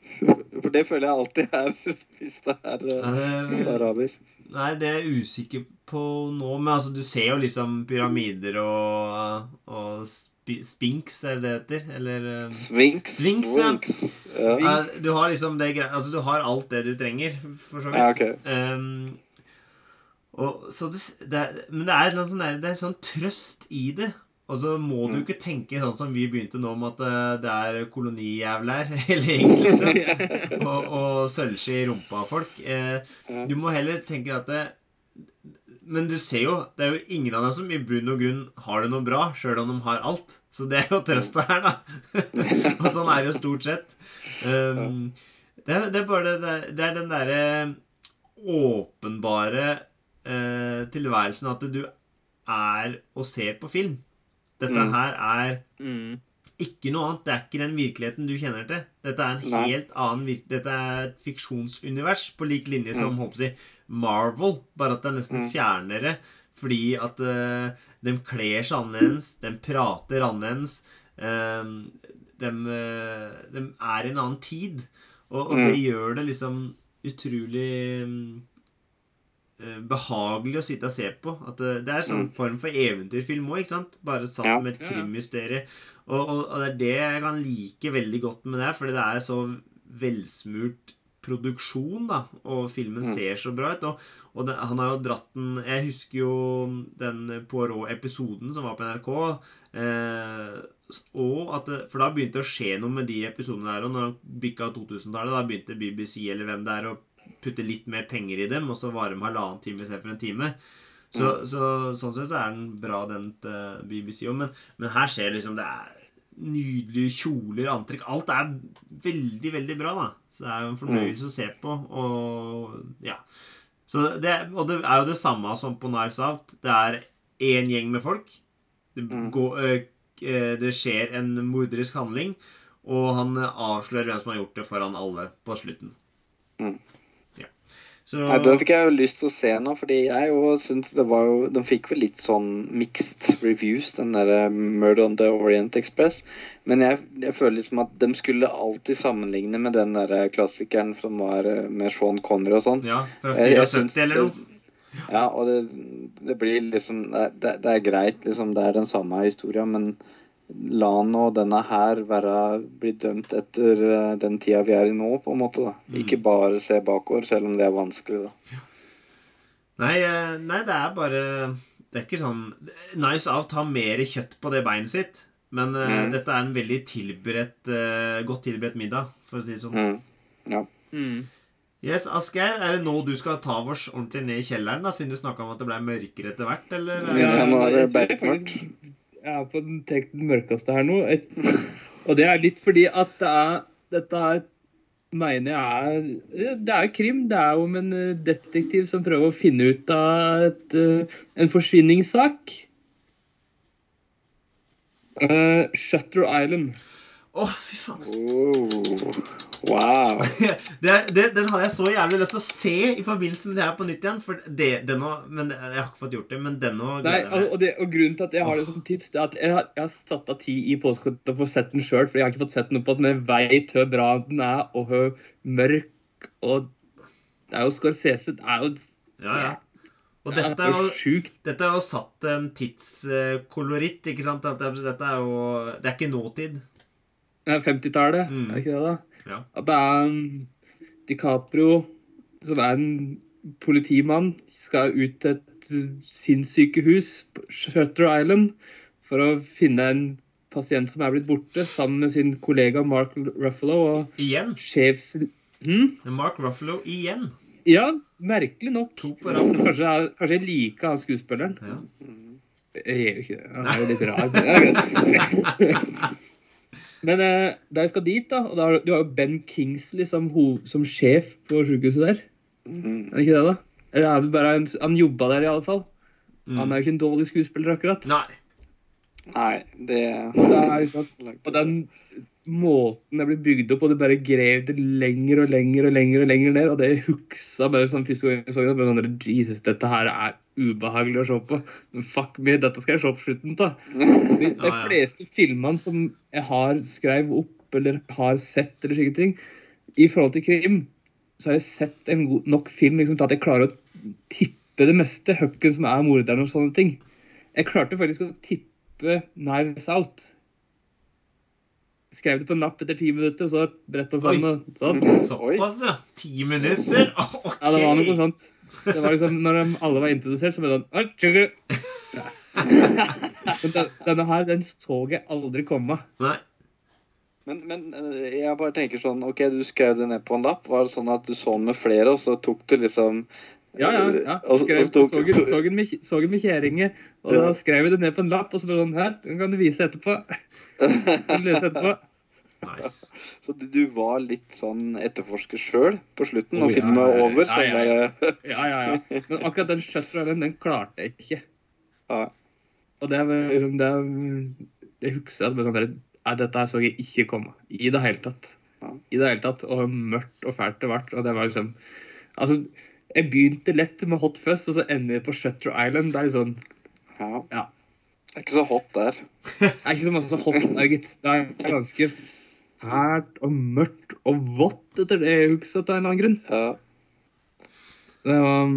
Det føler jeg alltid er hvis det er, eh, det er arabisk. Nei, det er jeg usikker på nå. Men altså, du ser jo liksom pyramider og, og spinks, er det det heter? Eller eh, Sphinx. Ja. Ja. Du har liksom det greia Altså, du har alt det du trenger, for så vidt. ja, okay. um, og, så det, det er, men det er, sånn det er sånn trøst i det. Og så må du Mm. ikke tenke sånn som vi begynte nå, om at eh, det er kolonijævler eller egentlig liksom. og, og sølvskje i rumpa av folk. Eh, du må heller tenke at det, Men du ser jo, det er jo ingen av dem som i bunn og grunn har det noe bra, sjøl om de har alt. Så det er jo trøsta her, da. og sånn er det jo stort sett. Um, det, det er bare det, det er den derre åpenbare eh, tilværelsen at du er og ser på film. Dette Mm. her er Mm. ikke noe annet. Det er ikke den virkeligheten du kjenner til. Dette er en Nei. helt annen vir Dette er et fiksjonsunivers på lik linje som Mm. jeg, Marvel, bare at det er nesten Mm. fjernere. Fordi at uh, de kler seg annerledes, de prater annerledes. Um, de, eh, de er i en annen tid. Og, og Mm. det gjør det liksom utrolig mm, eh, behagelig å sitte og se på. At det, det er en sånn Mm. form for eventyrfilm òg, ikke sant? Bare satt Ja. med et krimmysterium. Og, og, og det er det jeg kan like veldig godt med det, fordi det er så velsmurt produksjon, da. Og filmen Mm. ser så bra ut. Og, og det, han har jo dratt den Jeg husker jo den Poirot-episoden som var på NRK. Eh, og at det, For da begynte det å skje noe med de episodene der. Og når han bikka 2000-tallet, da begynte BBC eller hvem det er, å putte litt mer penger i dem, og så varer de halvannen time istedenfor en time. Så, så sånn sett så er den bra, den til BBC òg. Men, men her ser liksom det er nydelige kjoler, antrekk Alt er veldig, veldig bra, da. Så det er jo en fornøyelse å se på. Og ja. Så det, og det er jo det samme som på Knives Out. Det er én gjeng med folk. Det, Mm. går, øh, det skjer en morderisk handling, og han avslører hvem som har gjort det foran alle på slutten. Mm. Så Nei, Den fikk jeg jo lyst til å se nå, fordi jeg jo syns det var jo Den fikk vel litt sånn mixed reviews, den derre Murder on the Orient Express. Men jeg, jeg føler liksom at de skulle alltid sammenligne med den derre klassikeren som var eh, med Sean Connery og sånn. Ja, fra Jeg- jeg 74 eller noe. Ja, og det, det blir liksom det, det er greit, liksom. Det er den samme historia, men la nå denne her være bli dømt etter eh, den tida vi er i nå, på en måte. da. Mm. Ikke bare se bakover, selv om det er vanskelig, da. Nei, eh, nei, det er bare Det er ikke sånn Nice Out har mer kjøtt på det beinet sitt. Men mm. uh, dette er en veldig tilberedt, uh, godt tilberedt middag, for å si det sånn. Mm. Ja. Mm. Yes, Asgeir, er det nå du skal ta oss ordentlig ned i kjelleren, da, siden du snakka om at det ble mørkere etter hvert, eller? er Ja, nå er det bare tror jeg er på den, tenkt den mørkeste her nå. Et, og det er litt fordi at det er Dette er mener jeg er Det er krim. Det er jo om en eh, detektiv som prøver å finne ut av et, eh, en forsvinningssak. Uh, Shutter Island. Å, fy faen. Oh, wow. Det, det, den hadde jeg så jævlig lyst til å se i forbindelse med det her på nytt igjen. For det, den også, men Jeg har ikke fått gjort det, men den òg og, og, det, og grunnen til at jeg har det som tips, det er at jeg har, jeg har satt av tid i påsken til å få sett den sjøl, for jeg har ikke fått sett den opp at jeg veit hvor bra den er, og hvor mørk og Det er jo Scorsese Det er jo Ja, ja. Og det dette er jo sjukt. Dette er jo satt en tidskoloritt, ikke sant? Dette, er jo Det er ikke nåtid. Det er 50-tallet, Mm. er det ikke det, da? Ja. At det er um, DiCaprio, som er en politimann, skal ut til et sinnssykehus på Shutter Island for å finne en pasient som er blitt borte, sammen med sin kollega Mark Ruffalo og Igjen. sjefs... Hm? Mark Ruffalo igjen. Ja, merkelig nok. Kanskje, kanskje jeg liker han skuespilleren. Ja. Jeg gjør jo ikke det. Han er jo litt rar. men eh, da jeg skal dit, da, og da du har jo Ben Kingsley som, som sjef på sykehuset der. Mm. Er det ikke det, da? Eller er det bare en, Han jobba der, i alle fall. Mm. Han er jo ikke en dårlig skuespiller, akkurat. Nei. Nei, det Det er liksom, og den måten det blir bygd opp, og det bare grev det lenger og lenger og lenger og lenger ned, og det huksa bare sånn første gang jeg så det, sånn Jesus, dette her er ubehagelig å se på. Men fuck me, dette skal jeg se på slutten av. De, fleste filmene som jeg har skrevet opp eller har sett, eller slike ting, i forhold til krim, så har jeg sett en god nok film liksom, til at jeg klarer å tippe det meste. Høkken som er morderen og sånne ting. Jeg klarte faktisk å tippe Knives Out. Skrev det på en lapp etter ti minutter, og så bretta sammen. og sånn. Såpass, ja. Ti minutter? Ok. Ja, det var noe sånt. Det var liksom, når alle var introdusert, så ble det sånn ja. Men Denne her, den så jeg aldri komme. Nei. Men, men eh, jeg bare tenker sånn OK, du skrev det ned på en lapp. Var det sånn at du så den med flere, og så tok du liksom Ja, ja. ja. Så- Skrev, og så tok- så, den- så, den med, så med kjerringe, og da skrev jeg det ned på en lapp, og så ble det sånn her, den kan du vise etterpå. Kan du lese etterpå. Nice. Så du, du var litt sånn etterforsker sjøl på slutten, Oh, når ja, filmen var ja, ja. over? Ja, ja, ja. bare Ja, ja, ja. Men akkurat den Shutter Island, den klarte jeg ikke. Ja. Og det er liksom det, Det husker jeg at det sånn Nei, dette her så jeg ikke komme. I det hele tatt. Ja. I det hele tatt. Og mørkt og fælt det ble. Og det var liksom Altså, jeg begynte lett med Hot Fuzz, og så ender jeg på Shutter Island. Det er sånn ja. Det er ikke så hot der. Det er ikke så masse hot der, gitt. Det er ganske fælt og mørkt og vått etter det jeg husker av en eller annen grunn. Ja. Det var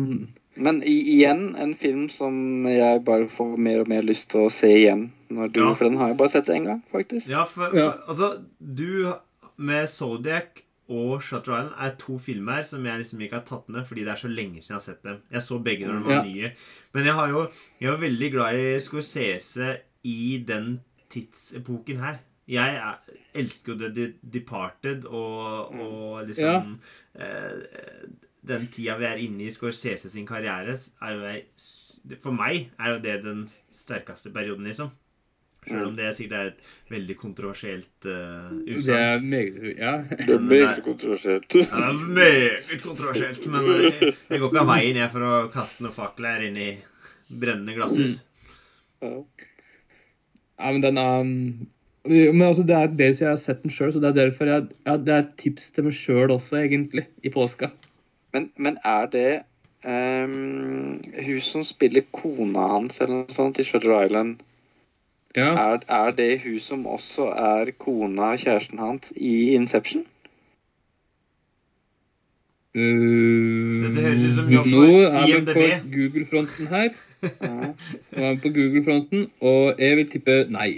Men igjen en film som jeg bare får mer og mer lyst til å se igjen. Når du, Ja. For den har jeg bare sett én gang, faktisk. Ja, for, Ja. altså Du med Zodiac og Shutter Island er to filmer som jeg liksom ikke har tatt med fordi det er så lenge siden jeg har sett dem. Jeg så begge når de var Ja. nye. Men jeg har jo Jeg var veldig glad i Scorsese i den tidsepoken her. Jeg er, elsker jo The Departed og, og liksom eh, Den tida vi er inne i Scorsese sin karriere, er jo jeg For meg er jo det den sterkeste perioden, liksom. Selv om det sikkert er et veldig kontroversielt uh, Det er meget Ja. Det er meget kontroversielt. Ja, det er meget kontroversielt, men jeg, jeg går ikke av veien jeg for å kaste noen fakler inn i brennende glasshus. Ja. Ja, men den er Men altså, det er dels jeg har sett den sjøl, så det er derfor jeg ja, Det er et tips til meg sjøl også, egentlig, i påska. Men, men er det um, hun som spiller kona hans eller noe sånt i Shutter Island, Ja. er, er det hun som også er kona, kjæresten hans, i Inception? Uh, Dette høres ut som jobb Nå for er vi IMDb. på Google-fronten her. Ja. Nå er vi på Google-fronten, og jeg vil tippe nei.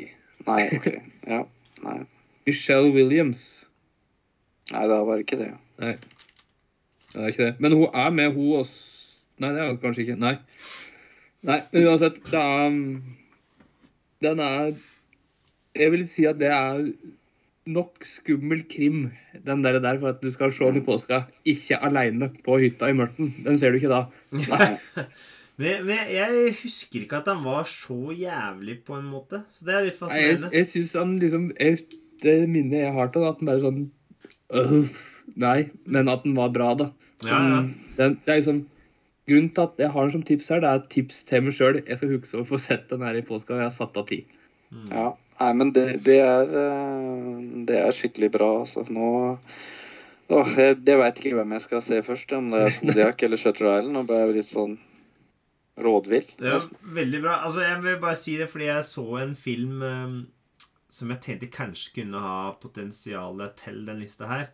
Nei, OK. Ja. Nei. Michelle Williams. Nei, det var ikke det. Nei. Det er ikke det. Men hun er med, hun også. Nei, det er hun kanskje ikke. Nei. Nei, men uansett, det er Den er Jeg vil si at det er nok skummel krim, den der, der for at du skal se i påska. Ikke aleine på hytta i mørten. Den ser du ikke da. Men, men jeg husker ikke at han var så jævlig, på en måte. Så det er litt Nei, jeg, fascinerende. jeg syns han liksom jeg, Det minnet jeg har til, at den bare sånn øh, Nei, men at den var bra, da. Ja, ja. Den, det er liksom Grunnen til at jeg har den som tips her, det er et tips til meg sjøl. Jeg skal huske å få sett den her i påska, og jeg har satt av tid. Mm. Ja. Nei, men det, det er eh, Det er skikkelig bra, altså. Nå Åh, jeg, jeg veit ikke hvem jeg skal se først, om det er Zodiac eller Shutter Island. Nå ble jeg litt sånn rådvill. Det var veldig bra. Altså, jeg vil bare si det fordi jeg så en film um, som jeg tenkte kanskje kunne ha potensial til den lista her.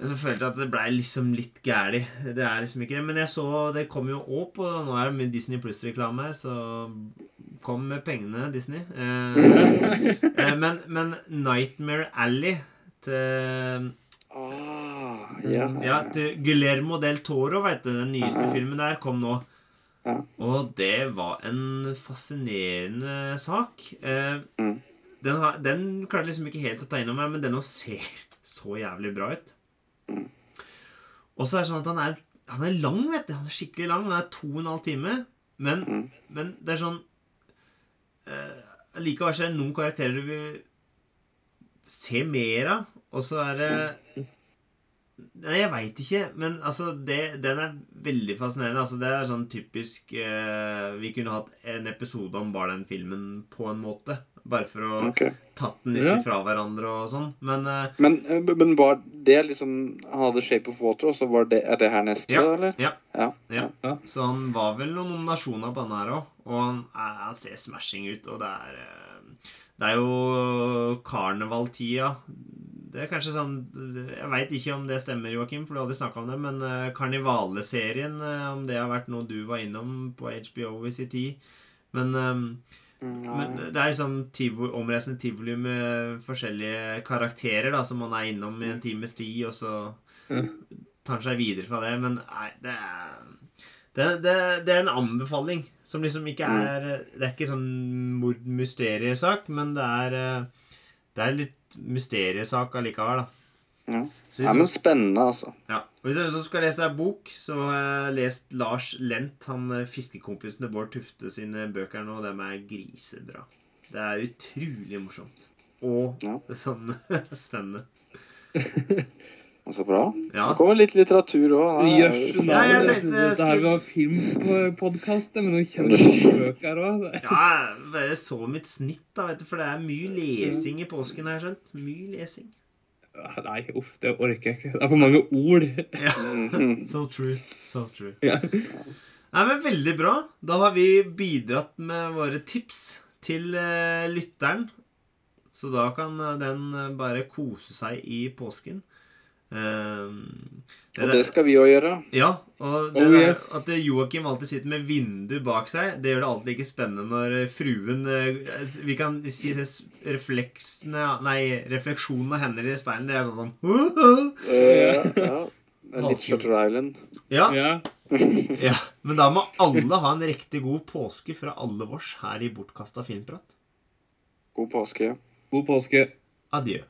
Men så følte jeg at det blei liksom litt gæli. Det er liksom ikke det. Men jeg så Det kom jo opp, og Nå er det mye Disney Pluss-reklame her, så kom med pengene, Disney. Eh, eh, men, men Nightmare Alley til Ah, ja. Ja, til Guillermo del Toro, vet du. Den nyeste filmen der kom nå. Og det var en fascinerende sak. Eh, Mm. den, har, den klarte liksom ikke helt å ta inn over meg, men den nå ser så jævlig bra ut. Mm. Og så er det sånn at han er, han er lang, vet du. Han er skikkelig lang. Han er to og en halv time. Men, Mm. men det er sånn eh, Likevel så er det noen karakterer du vil se mer av. Og så er det Nei, jeg veit ikke. Men altså, det, den er veldig fascinerende. Altså, det er sånn typisk eh, Vi kunne hatt en episode om bare den filmen på en måte. Bare for å okay. tatt den litt Ja. fra hverandre og sånn. Men eh, Men, eh, men var det liksom Han hadde Shape of Water, og så var det Er det her neste, Ja. eller? ja. Ja. Ja. Ja. Så han var vel noen nominasjoner på den her òg. Og han, er, han ser smashing ut. Og det er eh, Det er jo karnevaltida. Det er kanskje sånn Jeg veit ikke om det stemmer, Joakim, for du har aldri snakka om det. Men Karnivalleserien, eh, om det har vært noe du var innom på HBO i sin tid. Men, Mm, men det er liksom tivoli, omreisende tivoli med forskjellige karakterer da, som man er innom i en times tid, og så Ja. tar han seg videre fra det. Men nei, det er det, det, det er en anbefaling som liksom ikke Mm. er Det er ikke sånn mord-mysteriesak, men det er Det er litt mysteriesak allikevel, da. Ja. Så ja, men spennende, altså. ja. Og hvis du skal lese ei bok, så har jeg lest Lars Lent, han eh, fiskekompisen til Bård Tufte sine bøker nå. Dem er grisebra. Det er utrolig morsomt. Og Ja. sånn spennende. Og Så bra. Ja. Det kommer litt litteratur òg. Jøss, Ja, jeg det- tenkte jeg dette her var filmpodkast, men nå kjenner det bøker òg. Ja, bare så mitt snitt, da, vet du, for det er mye lesing i påsken, har jeg skjønt. Mye lesing. Nei, uff, det orker jeg ikke. Det er for mange ord. Ja. Mhm. So true. So true. Ja. Nei, men Veldig bra. Da har vi bidratt med våre tips til eh, lytteren. Så da kan eh, den eh, bare kose seg i påsken. Ehm, det Og det skal vi òg gjøre. Ja, og det Oh, yes. at Joakim alltid sitter med vindu bak seg, det gjør det alltid like spennende når eh, fruen eh, Vi kan si refleksene Nei, refleksjonen av hender i speilet, det er sånn sånn uh, ja. Er Litt Shutter Island. ja, ja. ja. Men da må alle ha en riktig god påske fra alle vårs her i Bortkasta filmprat. God påske. God påske. Adjø.